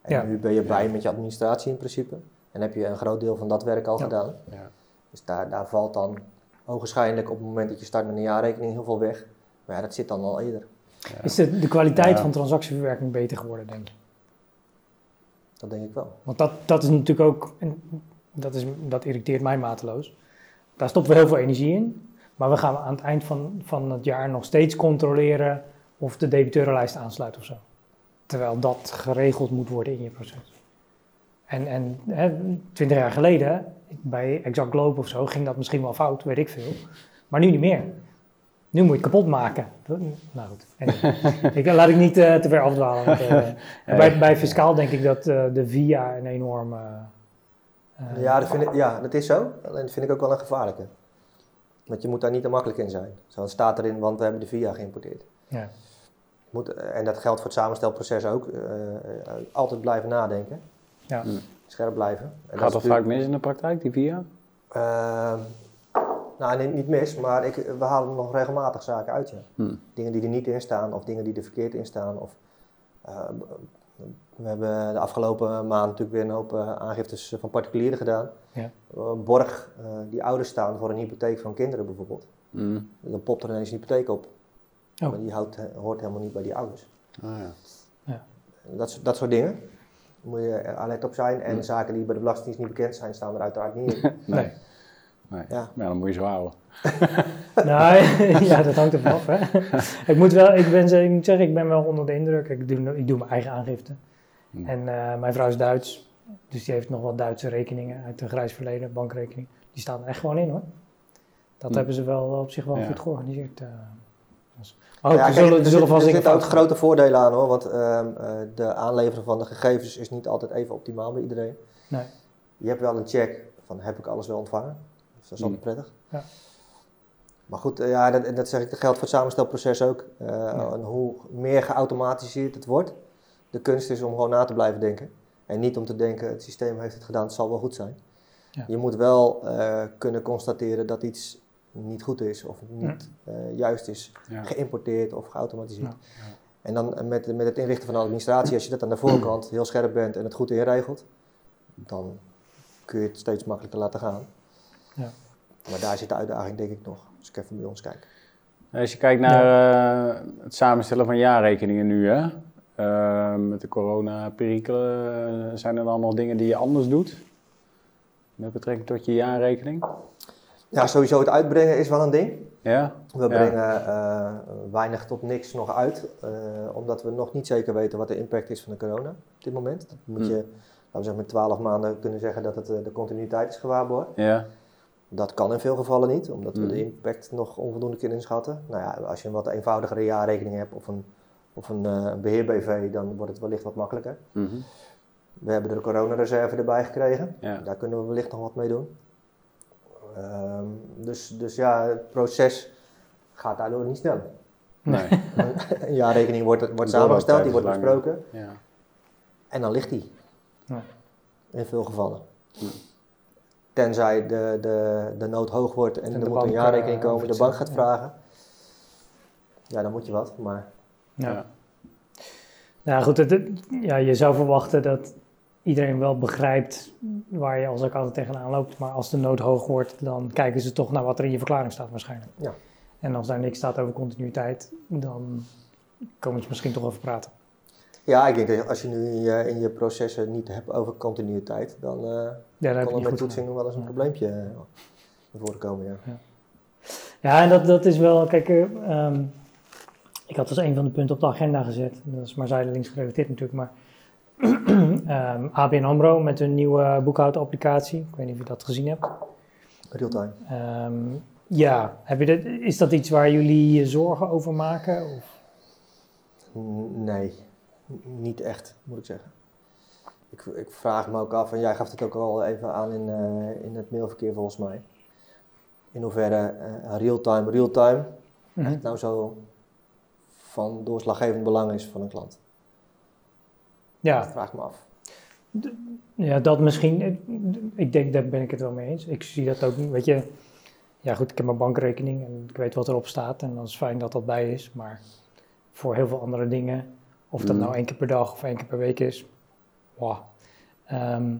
En Ja. nu ben je bij met je administratie in principe. En heb je een groot deel van dat werk al Ja. gedaan. Ja. Dus daar, daar valt dan ogenschijnlijk op het moment dat je start met een jaarrekening heel veel weg. Maar ja, dat zit dan al eerder. Ja. Is de, de kwaliteit Ja. van transactieverwerking beter geworden, denk je? Dat denk ik wel. Want dat, dat is natuurlijk ook, en dat, is, dat irriteert mij mateloos. Daar stoppen we heel veel energie in. Maar we gaan aan het eind van, van het jaar nog steeds controleren of de debiteurenlijst aansluit of zo. Terwijl dat geregeld moet worden in je proces. En, en hè, 20 jaar geleden, bij Exact Globe of zo, ging dat misschien wel fout, weet ik veel. Maar nu niet meer. Nu moet je het kapot maken. Nou goed, ik, laat ik niet eh, te ver afdwalen. Want, eh, bij, bij fiscaal denk ik dat eh, de VIA een enorm... eh, eh, Ja dat, vind ik, ja, dat is zo. Alleen dat vind ik ook wel een gevaarlijke. Want je moet daar niet te makkelijk in zijn. Zo staat erin, want we hebben de VIA geïmporteerd. ja. Moet, en dat geldt voor het samenstelproces ook. altijd blijven nadenken. Ja. Mm. Scherp blijven. En Gaat dat is vaak mis in de praktijk, die VIA? Ehm, nou, nee, niet mis, maar ik, we halen nog regelmatig zaken uit. Ja. Hm. Dingen die er niet in staan of dingen die er verkeerd in staan. Of, eh, we hebben de afgelopen maand natuurlijk weer een hoop eh, aangiftes van particulieren gedaan. Ja. Een borg eh, die ouders staan voor een hypotheek van kinderen bijvoorbeeld. Hm. Dan popt er ineens een hypotheek op. Oh. Maar die houdt, hoort helemaal niet bij die ouders. Ah, ja. Dat, soort- dat soort dingen. Moet je er alert op zijn. En zaken die bij de Belastingdienst niet bekend zijn, staan er uiteraard niet in. Nee. nee. Ja. Maar dan moet je zo houden. Nou, ja, dat hangt ervan af. Hè. ik, moet wel, ik, ben, ik moet zeggen, ik ben wel onder de indruk. Ik doe, ik doe mijn eigen aangifte. Hm. En eh, mijn vrouw is Duits, dus die heeft nog wat Duitse rekeningen uit een grijs verleden, bankrekening. Die staan er echt gewoon in hoor. Dat Hm. hebben ze wel op zich wel Ja. goed georganiseerd. eh. Ook, Ja, er zullen, er zullen vast er zitten ook grote voordelen aan hoor, want ehm, eh, de aanlevering van de gegevens is niet altijd even optimaal bij iedereen. Nee. Je hebt wel een check van heb ik alles wel ontvangen. Dus dat is altijd Hmm. prettig. Ja. Maar goed, eh, ja, dat, dat zeg ik, dat geldt voor het samenstelproces ook. Eh, en hoe meer geautomatiseerd het wordt, de kunst is om gewoon na te blijven denken. En niet om te denken, het systeem heeft het gedaan, het zal wel goed zijn. Ja. Je moet wel kunnen constateren dat iets niet goed is of niet eh, juist is Ja. geïmporteerd of geautomatiseerd. Ja. Ja. En dan eh, met, met het inrichten van de administratie, als je dat aan de voorkant heel scherp bent en het goed inregelt, dan kun je het steeds makkelijker laten gaan. Ja. Maar daar zit de uitdaging denk ik nog, als ik even bij ons kijk. Als je kijkt naar eh, het samenstellen van jaarrekeningen nu, hè? Met de corona-perikelen, zijn er dan nog dingen die je anders doet? Met betrekking tot je jaarrekening? Ja, sowieso het uitbrengen is wel een ding. Ja? We brengen uh, weinig tot niks nog uit, uh, omdat we nog niet zeker weten wat de impact is van de corona op dit moment. Dat moet je, laten we zeggen, met 12 maanden kunnen zeggen dat het, de continuïteit is gewaarborgd. Ja. Dat kan in veel gevallen niet, omdat we de impact nog onvoldoende kunnen inschatten. Nou ja, als je een wat eenvoudigere jaarrekening hebt of een, of een uh, beheer-BV, dan wordt het wellicht wat makkelijker. Mm -hmm. We hebben de coronareserve erbij gekregen. Ja. Daar kunnen we wellicht nog wat mee doen. Um, dus, dus ja, het proces gaat daardoor niet sneller. Nee. een jaarrekening wordt, wordt samengesteld, die wordt besproken. Ja. En dan ligt die. Ja. In veel gevallen. Ja. Tenzij de, de, de nood hoog wordt en, En er de moet een jaarrekening eh, komen, de bank gaat vragen. Ja, dan moet je wat, maar Ja. Ja. Nou goed, het, het- ja, je zou verwachten dat iedereen wel begrijpt waar je als altijd tegenaan loopt. Maar als de nood hoog wordt, dan kijken ze toch naar wat er in je verklaring staat waarschijnlijk. Ja. En als daar niks staat over continuïteit, dan komen ze misschien toch over praten. ja, ik denk dat als je nu in je, in je processen niet hebt over continuïteit, dan Ja, heb kan er met toetsing nog wel eens een Ja. probleempje eh, naar voren komen. Ja. Ja, en dat, dat is wel, kijk, eh, ehm, ik had als een van de punten op de agenda gezet, dat is maar zijdelings gerelateerd natuurlijk, maar ehm, ABN AMRO met hun nieuwe boekhoudapplicatie, ik weet niet of je dat gezien hebt. Realtime. Ehm, ja, heb je dat, is dat iets waar jullie je zorgen over maken? Of? Nee, niet echt, moet ik zeggen. Ik, ik vraag me ook af, en jij gaf het ook al even aan in, eh, in het mailverkeer volgens mij. In hoeverre eh, real-time, real-time echt nou zo van doorslaggevend belang is van een klant. Dat Ja, vraag ik me af. ja, dat misschien. Ik denk, daar ben ik het wel mee eens. Ik zie dat ook, weet je. Ja, goed, ik heb mijn bankrekening en ik weet wat erop staat. En dat is fijn dat dat bij is. Maar voor heel veel andere dingen, of dat Mm. nou één keer per dag of één keer per week is, wow. Ehm,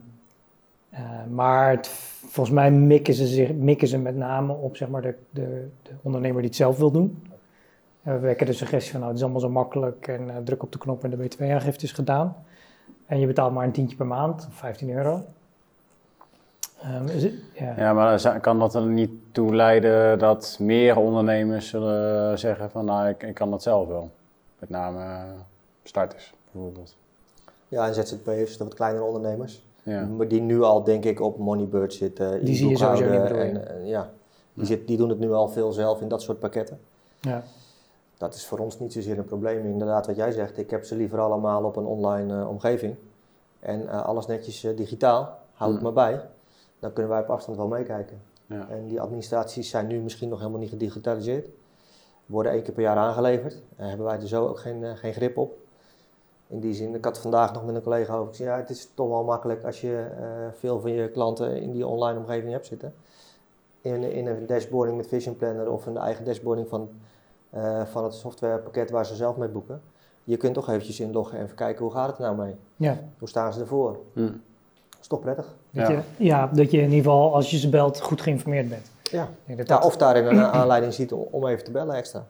eh, maar het- volgens mij mikken ze, zich, mikken ze met name op zeg maar, de, de, de ondernemer die het zelf wil doen. En we wekken de suggestie van nou, het is allemaal zo makkelijk en eh, druk op de knop en de btw-aangifte is gedaan. En je betaalt maar een tientje per maand, of 15 euro. Ehm, is het, ja. Ja, maar kan dat er niet toe leiden dat meer ondernemers zullen zeggen van nou, ik, ik kan dat zelf wel. Met name eh, starters bijvoorbeeld. Ja, en ZZP'ers, de wat kleinere ondernemers. Ja. Maar die nu al, denk ik, op Moneybird zitten. Die zie je sowieso niet, e-boekhouden bedoel je? En, eh, ja, die, zit, die doen het nu al veel zelf in dat soort pakketten. Ja. Dat is voor ons niet zozeer een probleem. Inderdaad, wat jij zegt, ik heb ze liever allemaal op een online eh, omgeving. En eh, alles netjes eh, digitaal, houd het maar bij. Dan kunnen wij op afstand wel meekijken. Ja. En die administraties zijn nu misschien nog helemaal niet gedigitaliseerd. Worden één keer per jaar aangeleverd. Daar hebben wij er zo ook geen, geen grip op. In die zin, ik had vandaag nog met een collega over. Ik zei, ja, het is toch wel makkelijk als je veel van je klanten in die online omgeving hebt zitten. In, in een dashboarding met Vision Planner of een eigen dashboarding van, eh, van het softwarepakket waar ze zelf mee boeken. Je kunt toch eventjes inloggen en even kijken hoe gaat het er nou mee? Ja. Hoe staan ze ervoor? Hm. Dat is toch prettig? Dat Ja. Je, ja, dat je in ieder geval als je ze belt goed geïnformeerd bent. Ja. Ik denk dat ja dat- of daarin een aanleiding ziet om, om even te bellen extra.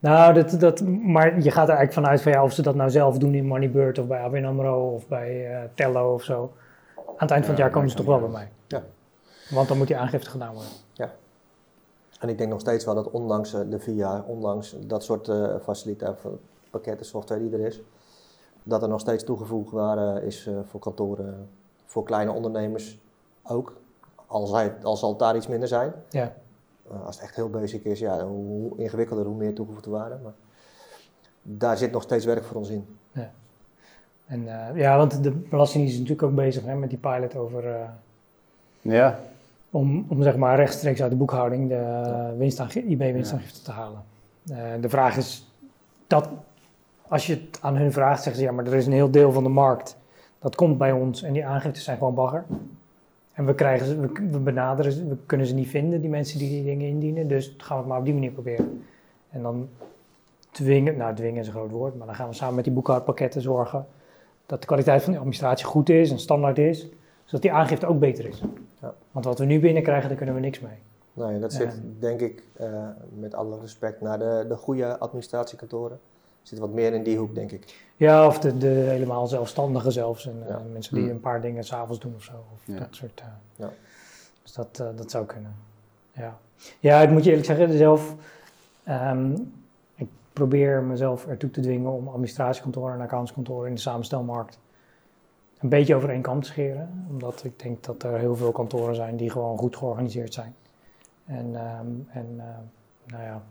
Nou, dat, dat, maar je gaat er eigenlijk vanuit van ja, of ze dat nou zelf doen in Moneybird of bij ABN AMRO of bij eh, Tello of zo. Aan het eind van het Ja, jaar komen ze toch wel bij mij. Ja. Want dan moet die aangifte gedaan worden. En ik denk nog steeds wel dat ondanks eh, de VIA, ondanks dat soort eh faciliteiten, pakketten, software die er is, dat er nog steeds toegevoegd waarde is eh, voor kantoren, voor kleine ondernemers ook. Al, zij, al zal het daar iets minder zijn. Ja. Eh, als het echt heel basic is, ja, hoe ingewikkelder, hoe meer toegevoegde waarde. Maar daar zit nog steeds werk voor ons in. En, eh, ja, want de Belastingdienst is natuurlijk ook bezig hè, met die pilot over eh, Ja, om, om zeg maar rechtstreeks uit de boekhouding de winstaangi- IB-winstaangifte te halen. Eh, de vraag is dat als je het aan hun vraagt, zeggen ze ja, maar er is een heel deel van de markt dat komt bij ons en die aangiftes zijn gewoon bagger. En we krijgen ze, we, we benaderen ze, we kunnen ze niet vinden, die mensen die die dingen indienen, dus gaan we het maar op die manier proberen. En dan dwingen, nou dwingen is een groot woord, maar dan gaan we samen met die boekhoudpakketten zorgen dat de kwaliteit van de administratie goed is en standaard is, zodat die aangifte ook beter is. Ja. Want wat we nu binnenkrijgen, daar kunnen we niks mee. Nee, dat Ja. zit denk ik, eh, met alle respect naar de, de goede administratiekantoren, zit wat meer in die hoek, denk ik. Ja, of de, de helemaal zelfstandigen zelfs. En eh, mensen die Hmm. een paar dingen s'avonds doen of zo. Of Ja. dat soort. eh. Ja. Dus dat, eh, dat zou kunnen. Ja. ja, ik moet je eerlijk zeggen, zelf, ehm, ik probeer mezelf ertoe te dwingen om administratiekantoren en accountskantoren in de samenstelmarkt een beetje over één kam te scheren. Omdat ik denk dat er heel veel kantoren zijn die gewoon goed georganiseerd zijn. En, ehm, en uh, nou ja,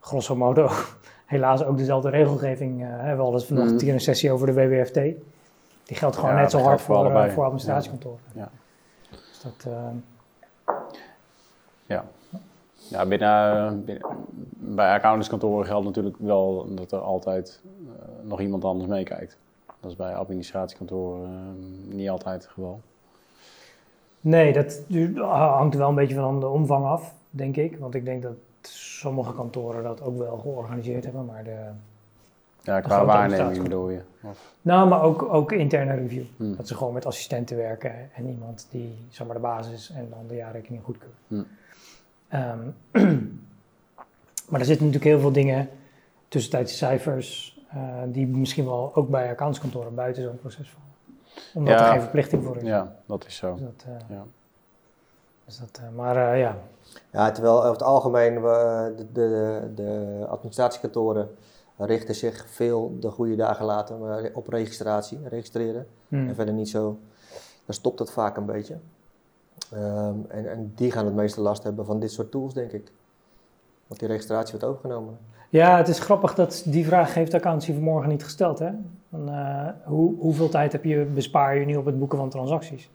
grosso modo helaas ook dezelfde regelgeving uh, hebben. We hadden vanochtend mm. hier een sessie over de WWFT. Die geldt gewoon net zo hard voor, voor, uh, voor administratiekantoren. Ja. Dus dat, ehm, ja. Ja, binnen, binnen, bij accountantskantoren geldt natuurlijk wel dat er altijd nog iemand anders meekijkt. Dat is bij administratiekantoren uh, niet altijd het geval. Nee, dat hangt wel een beetje van de omvang af, denk ik. Want ik denk dat sommige kantoren dat ook wel georganiseerd hebben, maar de... Ja, qua waarneming bedoel je? Of? Nou, maar ook, ook interne review. Hmm. Dat ze gewoon met assistenten werken en iemand die, zeg maar, de basis en dan de jaarrekening goedkeurt. Hmm. Um, maar er zitten natuurlijk heel veel dingen, tussentijdse cijfers, die misschien wel ook bij accountskantoren buiten zo'n proces vallen. Omdat ja, er geen verplichting voor is. Ja, dat is zo. Dus dat, uh, ja. Dus dat, uh, maar ja. Ja, terwijl over het algemeen de, de, de administratiekantoren richten zich veel de goede dagen later op registratie, registreren. Hmm. En verder niet zo. Dan stopt het vaak een beetje. Um, en, en die gaan het meeste last hebben van dit soort tools, denk ik. Want die registratie wordt overgenomen. Ja, het is grappig dat die vraag heeft de accountancy vanmorgen niet gesteld. Hè? Van, uh, hoe, hoeveel tijd heb je, bespaar je nu op het boeken van transacties?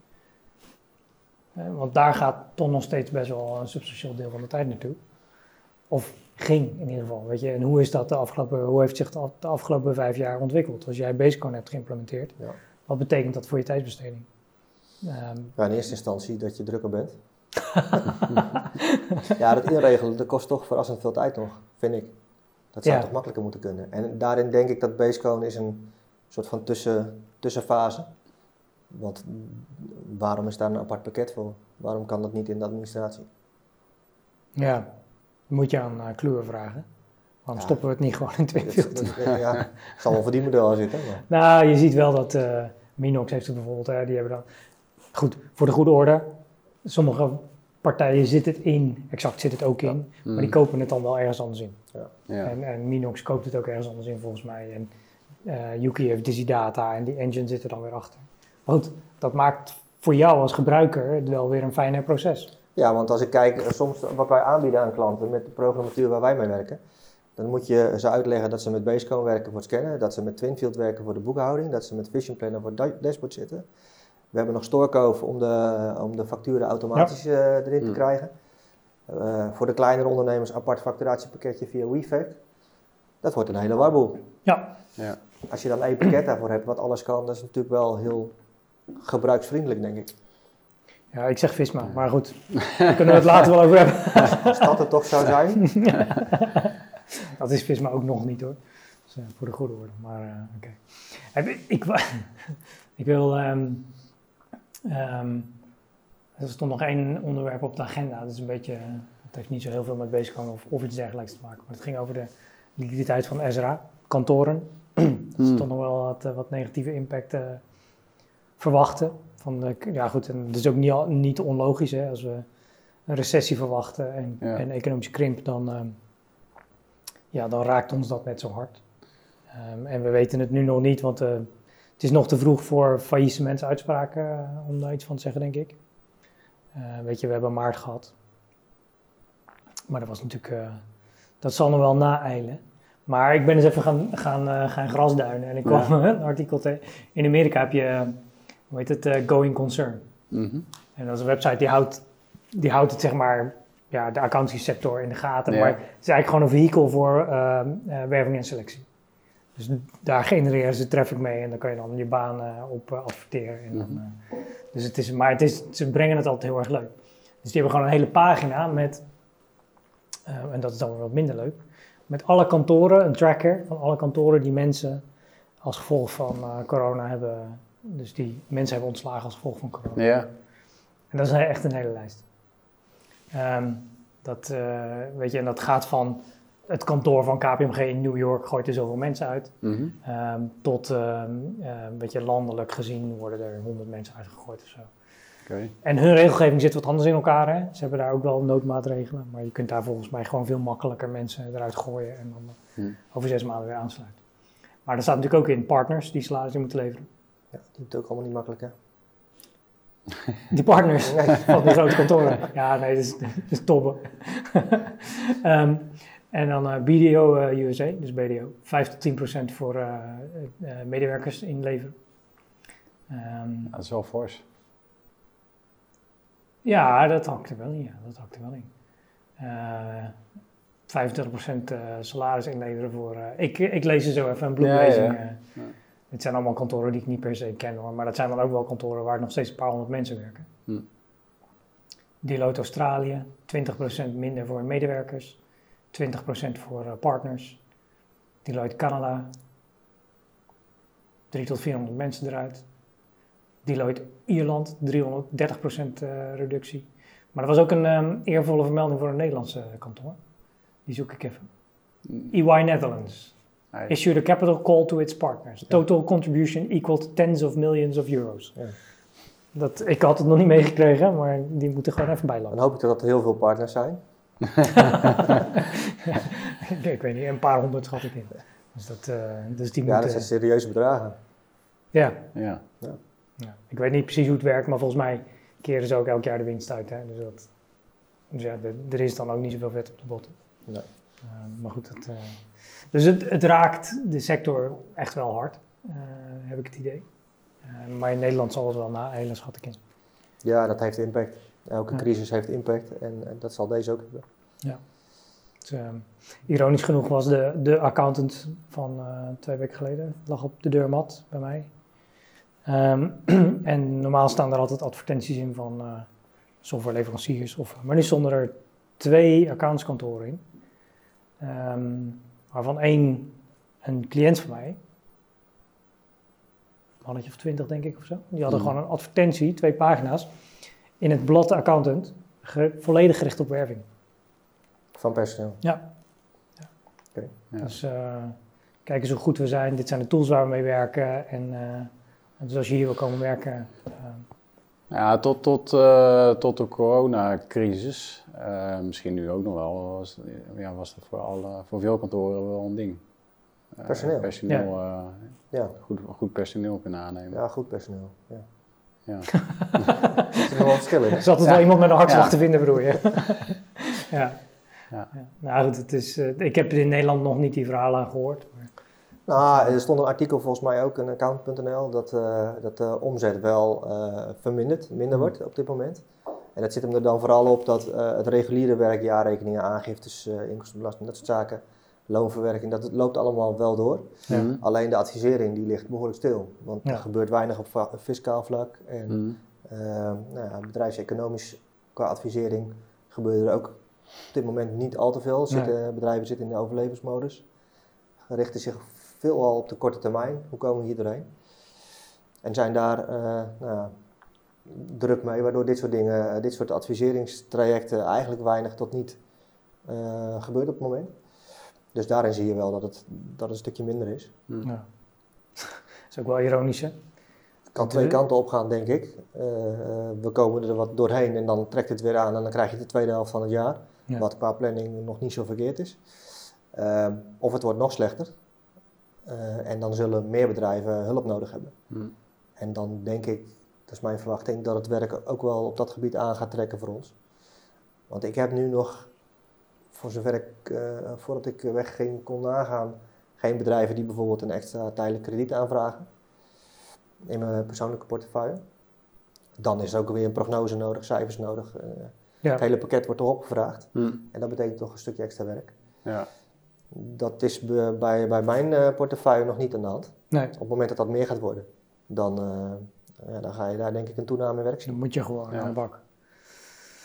Uh, want daar gaat toch nog steeds best wel een substantieel deel van de tijd naartoe. Of ging in ieder geval. Weet je? En hoe, is dat de afgelopen, hoe heeft zich dat de afgelopen vijf jaar ontwikkeld? Als jij Basecone hebt geïmplementeerd, ja. wat betekent dat voor je tijdsbesteding? Um, ja, in eerste instantie dat je drukker bent. ja, dat inregelen, dat kost toch verrassend veel tijd nog, vind ik. Dat zou toch makkelijker moeten kunnen. En daarin denk ik dat Basecone is een soort van tussen, tussenfase. Want waarom is daar een apart pakket voor? Waarom kan dat niet in de administratie? Ja, moet je aan uh, vragen. Waarom stoppen we het niet gewoon in twee filters? Ja, het zal wel voor die model zitten. Maar. Nou, je ziet wel dat uh, Minox heeft het bijvoorbeeld, hè, die hebben dan... Goed, voor de goede orde, sommige partijen zit het in, exact zit het ook in, maar die mm. kopen het dan wel ergens anders in. Ja. Ja. En, en, Minox koopt het ook ergens anders in volgens mij. En uh, Yuki heeft Dizzy Data en die engine zit er dan weer achter. Maar goed, dat maakt voor jou als gebruiker het wel weer een fijner proces. Ja, want als ik kijk, eh, soms wat wij aanbieden aan klanten met de programmatuur waar wij mee werken, dan moet je ze uitleggen dat ze met Basecone werken voor het scannen, dat ze met Twinfield werken voor de boekhouding, dat ze met Vision Planner voor het dashboard zitten. We hebben nog Storecove om de, om de facturen automatisch uh, erin te mm. krijgen. Uh, voor de kleinere ondernemers apart facturatiepakketje via WeFac. Dat wordt een hele warboel. Ja. ja. Als je dan één pakket daarvoor hebt wat alles kan, dat is natuurlijk wel heel gebruiksvriendelijk, denk ik. Ja, ik zeg Visma, maar goed, daar kunnen we het later wel over hebben. Als dat het toch zou zijn. dat is Visma ook nog niet hoor. Dus, uh, voor de goede orde, maar uh, oké. Okay. Ik, ik, wil... Um, Um, er stond nog één onderwerp op de agenda. Dat is een beetje, het heeft niet zo heel veel met bezig of, of iets dergelijks te maken. Maar het ging over de liquiditeit van Ezra, kantoren. Hmm. Er stond nog wel wat, wat negatieve impact uh, verwachten. Van de, ja goed, en dat is ook niet, niet onlogisch. Hè? Als we een recessie verwachten en, en economische krimp, dan, uh, ja, dan raakt ons dat net zo hard. Um, en we weten het nu nog niet, want uh, het is nog te vroeg voor faillissementsuitspraken uh, om daar iets van te zeggen, denk ik. Uh, weet je, we hebben maart gehad. Maar dat was natuurlijk, uh, dat zal nog wel naeilen. Maar ik ben eens even gaan, gaan, gaan grasduinen en ik kwam ja. een artikel tegen. In Amerika heb je, hoe heet het, Going Concern. Mm -hmm. En dat is een website die houdt, die houdt het, zeg maar, ja, de accountancy sector in de gaten. Ja. Maar het is eigenlijk gewoon een vehikel voor werving en selectie. Dus daar genereren ze traffic mee en dan kan je dan je baan uh, op uh, adverteren. En dan, uh, dus het is, maar het is, ze brengen het altijd heel erg leuk. Dus die hebben gewoon een hele pagina met, en dat is dan weer wat minder leuk, met alle kantoren, een tracker van alle kantoren die mensen als gevolg van corona hebben, dus die mensen hebben ontslagen als gevolg van corona. Ja. En dat is echt een hele lijst. Um, dat, weet je, en dat gaat van het kantoor van KPMG in New York gooit er zoveel mensen uit. Mm tot, um, uh, weet je, landelijk gezien worden er honderd mensen uitgegooid of zo. Okay. En hun regelgeving zit wat anders in elkaar. Hè? Ze hebben daar ook wel noodmaatregelen. Maar je kunt daar volgens mij gewoon veel makkelijker mensen eruit gooien en dan Hmm. over zes maanden weer aansluiten. Maar er staat natuurlijk ook in partners die salaris in moeten leveren. Ja, die doet ook allemaal niet makkelijk, hè? Die partners van die grote kantoren. Ja, nee, dat is, dat is tobben. Ehm, en dan eh, BDO eh, USA, dus BDO. 5 tot 10 procent voor eh, medewerkers inleveren. Ehm, Dat is wel fors. ja, dat hakt er wel in. Ja, dat hakt er wel in. 25% eh, salaris inleveren voor... ik, ik lees er zo even een bloemlezing. Ja, ja. Ja. Dit zijn allemaal kantoren die ik niet per se ken hoor. Maar dat zijn dan ook wel kantoren waar nog steeds een paar honderd mensen werken. Hm. Deloitte Australië, 20% minder voor medewerkers. 20% voor eh, partners. Deloitte Canada, 3 tot 400 mensen eruit. Deloitte Ierland, 330% eh, reductie. Maar er was ook een ehm, eervolle vermelding voor een Nederlandse kantoor. Die zoek ik even. EY Netherlands. Issued a capital call to its partners. Total contribution equaled tens of millions of euros. Ja. Dat, ik had het nog niet meegekregen, maar die moeten gewoon even Dan bijlopen. hoop ik dat er heel veel partners zijn. Ik, ik weet niet, een paar honderd schat ik in. Dus, dat, eh, dus die Ja, dat zijn serieuze bedragen. ja, Ja. ja. Ik weet niet precies hoe het werkt, maar volgens mij keren ze ook elk jaar de winst uit. Hè? Dus, dat, dus ja, de- er is dan ook niet zoveel vet op de botten. Nee. Eh, maar goed, dat, eh, dus het, het raakt de sector echt wel hard, eh, heb ik het idee. Eh, maar in Nederland zal het wel na, hele schat ik in. Ja, dat heeft impact. Elke Ja. crisis heeft impact en, en dat zal deze ook hebben. Dus, eh, ironisch genoeg was de, de accountant van eh, twee weken geleden, lag op de deurmat bij mij. Ehm, en normaal staan er altijd advertenties in van eh, softwareleveranciers, of, maar nu stonden er twee accountskantoren in. Ehm, waarvan één een cliënt van mij, een mannetje of twintig denk ik of zo, die hadden Mhm. gewoon een advertentie, twee pagina's, in het blad accountant, ge- volledig gericht op werving. Van personeel. Ja. Ja. Dus eh, kijk eens hoe goed we zijn. Dit zijn de tools waar we mee werken. En eh, dus als je hier wil komen werken. eh, Ja, tot, tot, eh, tot de coronacrisis, eh, misschien nu ook nog wel, was, ja, was dat voor, alle, voor veel kantoren wel een ding. Personeel. Personeel, eh, Ja, goed, goed personeel kunnen aannemen. ja goed personeel. Ja. Ja. Er zit nog wel verschil in. er is altijd wel iemand met een hartslag Ja. te vinden, bedoel je? ja. Ja. Ja. Nou goed, het is, eh, ik heb in Nederland nog niet die verhalen gehoord. Maar, Nou, er stond een artikel volgens mij ook in account.nl dat, eh, dat de omzet wel eh, verminderd, minder wordt op dit moment. En dat zit hem er dan vooral op dat eh, het reguliere werk, jaarrekeningen, aangiftes, eh, inkomstenbelasting, dat soort zaken, loonverwerking, dat het loopt allemaal wel door. Ja. Mhm. Alleen de advisering die ligt behoorlijk stil, want Ja. er gebeurt weinig op fiscaal vlak. En nou ja, bedrijfseconomisch qua advisering gebeurt er ook op dit moment niet al te veel. Zitten, Bedrijven zitten in de overlevensmodus, richten zich veelal op de korte termijn. Hoe komen we hier doorheen? En zijn daar eh, nou ja, druk mee, waardoor dit soort dingen, eh, dit soort adviseringstrajecten eigenlijk weinig tot niet eh, gebeurt op het moment. Dus daarin zie je wel dat het, dat het een stukje minder is. Mhm. ja. Dat is ook wel ironisch, hè? Het kan twee kanten op gaan, denk ik. Eh, eh, we komen er wat doorheen en dan trekt het weer aan en dan krijg je de tweede helft van het jaar. Ja. Wat qua planning nog niet zo verkeerd is. Ehm, of het wordt nog slechter. Eh, en dan zullen meer bedrijven hulp nodig hebben. Mhm. En dan denk ik, dat is mijn verwachting, dat het werk ook wel op dat gebied aan gaat trekken voor ons. Want ik heb nu nog, voor zover ik, eh, voordat ik wegging, kon nagaan, geen bedrijven die bijvoorbeeld een extra tijdelijk krediet aanvragen in mijn persoonlijke portefeuille. Dan is er ook weer een prognose nodig, cijfers nodig. eh, Ja. Het hele pakket wordt erop gevraagd. Mhm. En dat betekent toch een stukje extra werk. Ja. Dat is bij, bij mijn eh, portefeuille nog niet aan de hand. Nee, Op het moment dat dat meer gaat worden, dan, eh, ja, dan ga je daar denk ik een toename in werk zien. dan moet je gewoon Ja. aan de bak.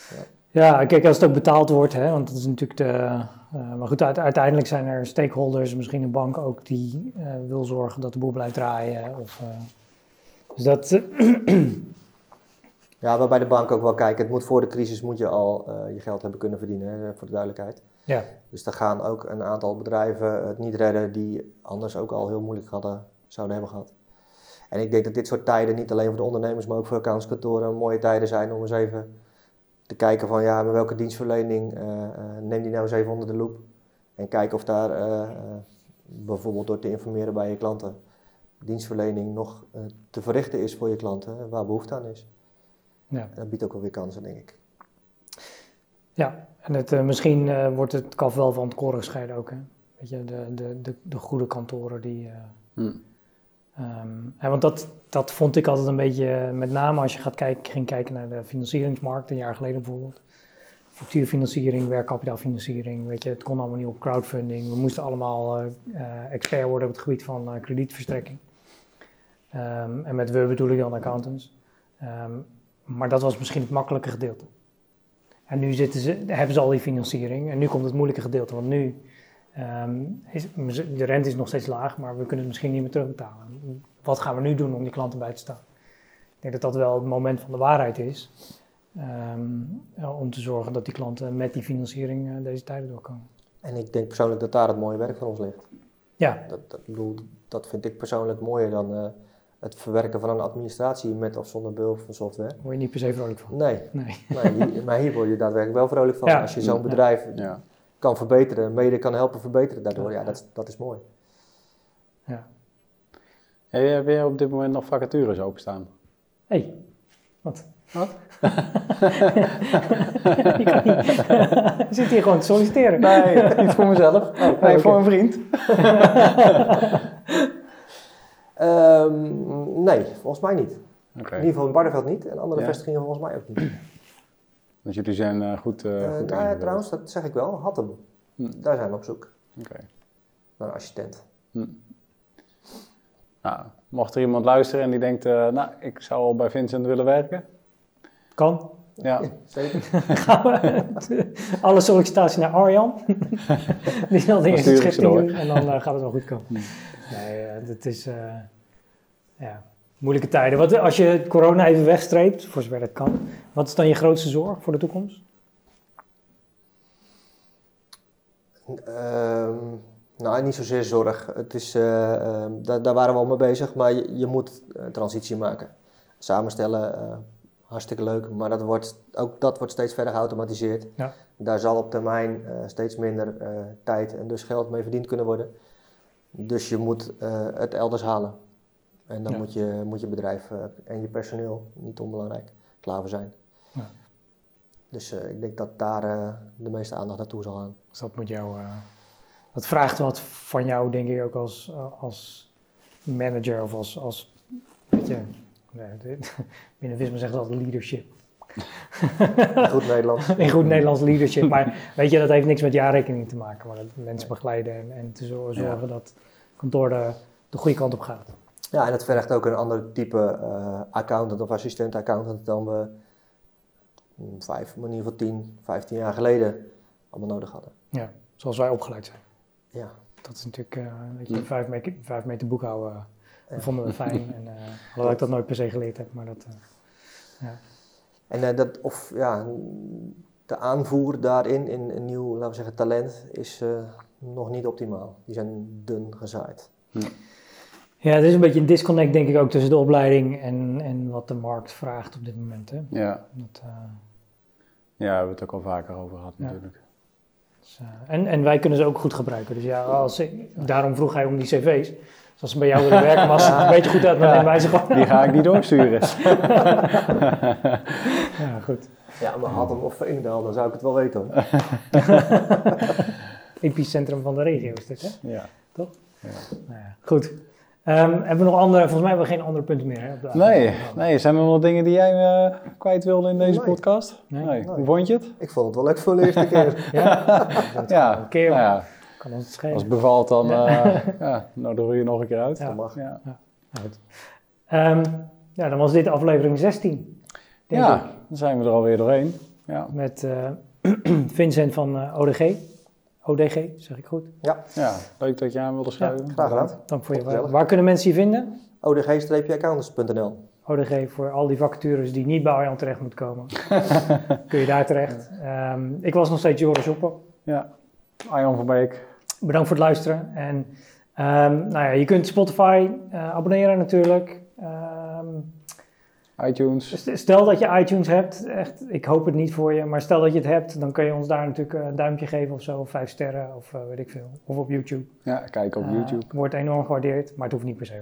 Ja. Ja, kijk, als het ook betaald wordt, hè, want dat is natuurlijk de. eh, maar goed, uite- uiteindelijk zijn er stakeholders, misschien een bank ook, die eh, wil zorgen dat de boel blijft draaien. Of, eh, dus dat. Ja, waarbij de bank ook wel kijken, het moet voor de crisis moet je al je geld hebben kunnen verdienen, hè, voor de duidelijkheid. ja, Dus er gaan ook een aantal bedrijven het niet redden die anders ook al heel moeilijk hadden, zouden hebben gehad. En ik denk dat dit soort tijden niet alleen voor de ondernemers, maar ook voor accountskantoren mooie tijden zijn om eens even te kijken van ja, met welke dienstverlening uh, uh, neem die nou eens even onder de loep. En kijken of daar uh, bijvoorbeeld door te informeren bij je klanten dienstverlening nog te verrichten is voor je klanten waar behoefte aan is. Ja. En dat biedt ook wel weer kansen, denk ik. Ja, en het, misschien wordt het kaf wel van het koren gescheiden ook. Hè? Weet je, de, de, de, de goede kantoren die. Hmm. Um, want dat, dat vond ik altijd een beetje, met name als je gaat kijken, ging kijken naar de financieringsmarkt, een jaar geleden bijvoorbeeld. Structuurfinanciering, werkkapitaalfinanciering, weet je, het kon allemaal niet op crowdfunding. We moesten allemaal uh, expert worden op het gebied van kredietverstrekking. Um, en met we bedoel ik dan accountants. Um, maar dat was misschien het makkelijke gedeelte. En nu zitten ze, hebben ze al die financiering en nu komt het moeilijke gedeelte. Want nu Um, is, de rente is nog steeds laag, maar we kunnen het misschien niet meer terugbetalen. Wat gaan we nu doen om die klanten bij te staan? Ik denk dat dat wel het moment van de waarheid is. Um, om te zorgen dat die klanten met die financiering uh, deze tijden doorkomen. En ik denk persoonlijk dat daar het mooie werk van ons ligt. Ja. Dat, dat, bedoel, dat vind ik persoonlijk mooier dan uh, het verwerken van een administratie met of zonder behulp van software. Word je niet per se vrolijk van. Nee, nee. nee maar hier word je daadwerkelijk wel vrolijk van. Ja. Als je zo'n bedrijf ja kan verbeteren, mede kan helpen verbeteren daardoor. Ja, dat, dat is mooi. Ja. Heb je op dit moment nog vacatures openstaan? Hé, hey, wat? Wat? Je zit hier gewoon te solliciteren. Nee, niet voor mezelf. Oh, nee, voor een vriend. um, nee, volgens mij niet. Okay. In ieder geval in Barneveld niet en andere vestigingen volgens mij ook niet. Dus jullie zijn uh, goed, uh, goed nou, ja, Trouwens, dat zeg ik wel. Hattem. Hm. Daar zijn we op zoek. Oké. Naar een assistent. Hm. Nou, mocht er iemand luisteren en die denkt, uh, nou, ik zou al bij Vincent willen werken. Kan. Ja. Zeker. Gaan we alle sollicitaties naar Arjan. die zal de eerste schifting doen en dan gaat het wel goed komen. Hm. Nee, het is... ja moeilijke tijden. Wat, als je corona even wegstreept, voor zover dat kan, wat is dan je grootste zorg voor de toekomst? Uh, nou, niet zozeer zorg. Het is, uh, uh, daar, daar, waren we al mee bezig, maar je, je moet een transitie maken. Samenstellen, uh, hartstikke leuk, maar dat wordt, ook dat wordt steeds verder geautomatiseerd. Ja. Daar zal op termijn steeds minder tijd en dus geld mee verdiend kunnen worden. Dus je moet het elders halen. En dan moet, je, moet je bedrijf uh, en je personeel, niet onbelangrijk, klaar voor zijn. Ja. Dus uh, ik denk dat daar uh, de meeste aandacht naartoe zal gaan. Dus dat moet jou, dat vraagt wat van jou, denk ik, ook als, als manager of als, als weet je, nee, binnen Visma zegt dat leadership. In goed Nederlands. In goed Nederlands leadership. Maar weet je, dat heeft niks met jaarrekening te maken. Maar dat mensen begeleiden en, en te zorgen ja. dat kantoor de, de goede kant op gaat. Ja, en het vergt ook een ander type uh, accountant of assistent accountant dan we mm, vijf, in ieder geval tien, vijftien jaar geleden allemaal nodig hadden. Ja, zoals wij opgeleid zijn. Ja. Dat is natuurlijk, uh, weet je, vijf, meter, vijf meter boekhouden, dat vonden we fijn. en, hoewel ik dat nooit per se geleerd heb, maar dat, ja. En dat, of ja, de aanvoer daarin in een nieuw, laten we zeggen, talent is nog niet optimaal. Die zijn dun gezaaid. Ja. Ja, er is een beetje een disconnect denk ik ook tussen de opleiding en, en wat de markt vraagt op dit moment. Hè? Ja. Dat, uh... Ja, we hebben het ook al vaker over gehad natuurlijk. Dus, uh, en, en wij kunnen ze ook goed gebruiken. Dus ja, als, daarom vroeg hij om die cv's. Dus als ze bij jou willen werken, maar als het een beetje goed uit, dan nemen wij ze gewoon. Die ga ik niet doorsturen. ja, goed. Ja, maar had hem of Veendal, dan zou ik het wel weten hoor. Epicentrum van de regio is dit, hè? Ja. Toch? Ja. Nou ja, goed. Um, hebben we nog andere, volgens mij hebben we geen andere punten meer. Hè, op de nee, nee, zijn er nog dingen die jij uh, kwijt wilde in deze nee. podcast? Nee. nee. Hoe vond je het? Ik vond het wel leuk voor de eerste keer. ja, ja. een keer. Nou ja. Kan ons schelen. Als het bevalt, dan uh, ja, nou, dan je nog een keer uit. Ja. Dat mag. Ja. Ja. Goed. Um, ja, dan was dit aflevering 16. Ja, ik. dan zijn we er alweer doorheen. Ja. Met uh, Vincent van uh, ODG. ODG, zeg ik goed? Ja. Ja, leuk dat je aan wilde schrijven. Ja, graag gedaan. Dank voor je vraag. Waar kunnen mensen je vinden? odg-accountants.nl ODG voor al die vacatures die niet bij Arjan terecht moeten komen. Kun je daar terecht. Um, ik was nog steeds Joris Oppen. Ja, Arjan van Beek. Bedankt voor het luisteren. En um, nou ja, je kunt Spotify uh, abonneren natuurlijk. Ehm, iTunes. Stel dat je iTunes hebt, echt, ik hoop het niet voor je, maar stel dat je het hebt, dan kun je ons daar natuurlijk een duimpje geven of zo, of vijf sterren of weet ik veel. Of op YouTube. Ja, kijk op YouTube. Wordt enorm gewaardeerd, maar het hoeft niet per se.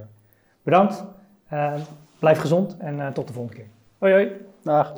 Bedankt, blijf gezond en tot de volgende keer. Hoi hoi. Dag.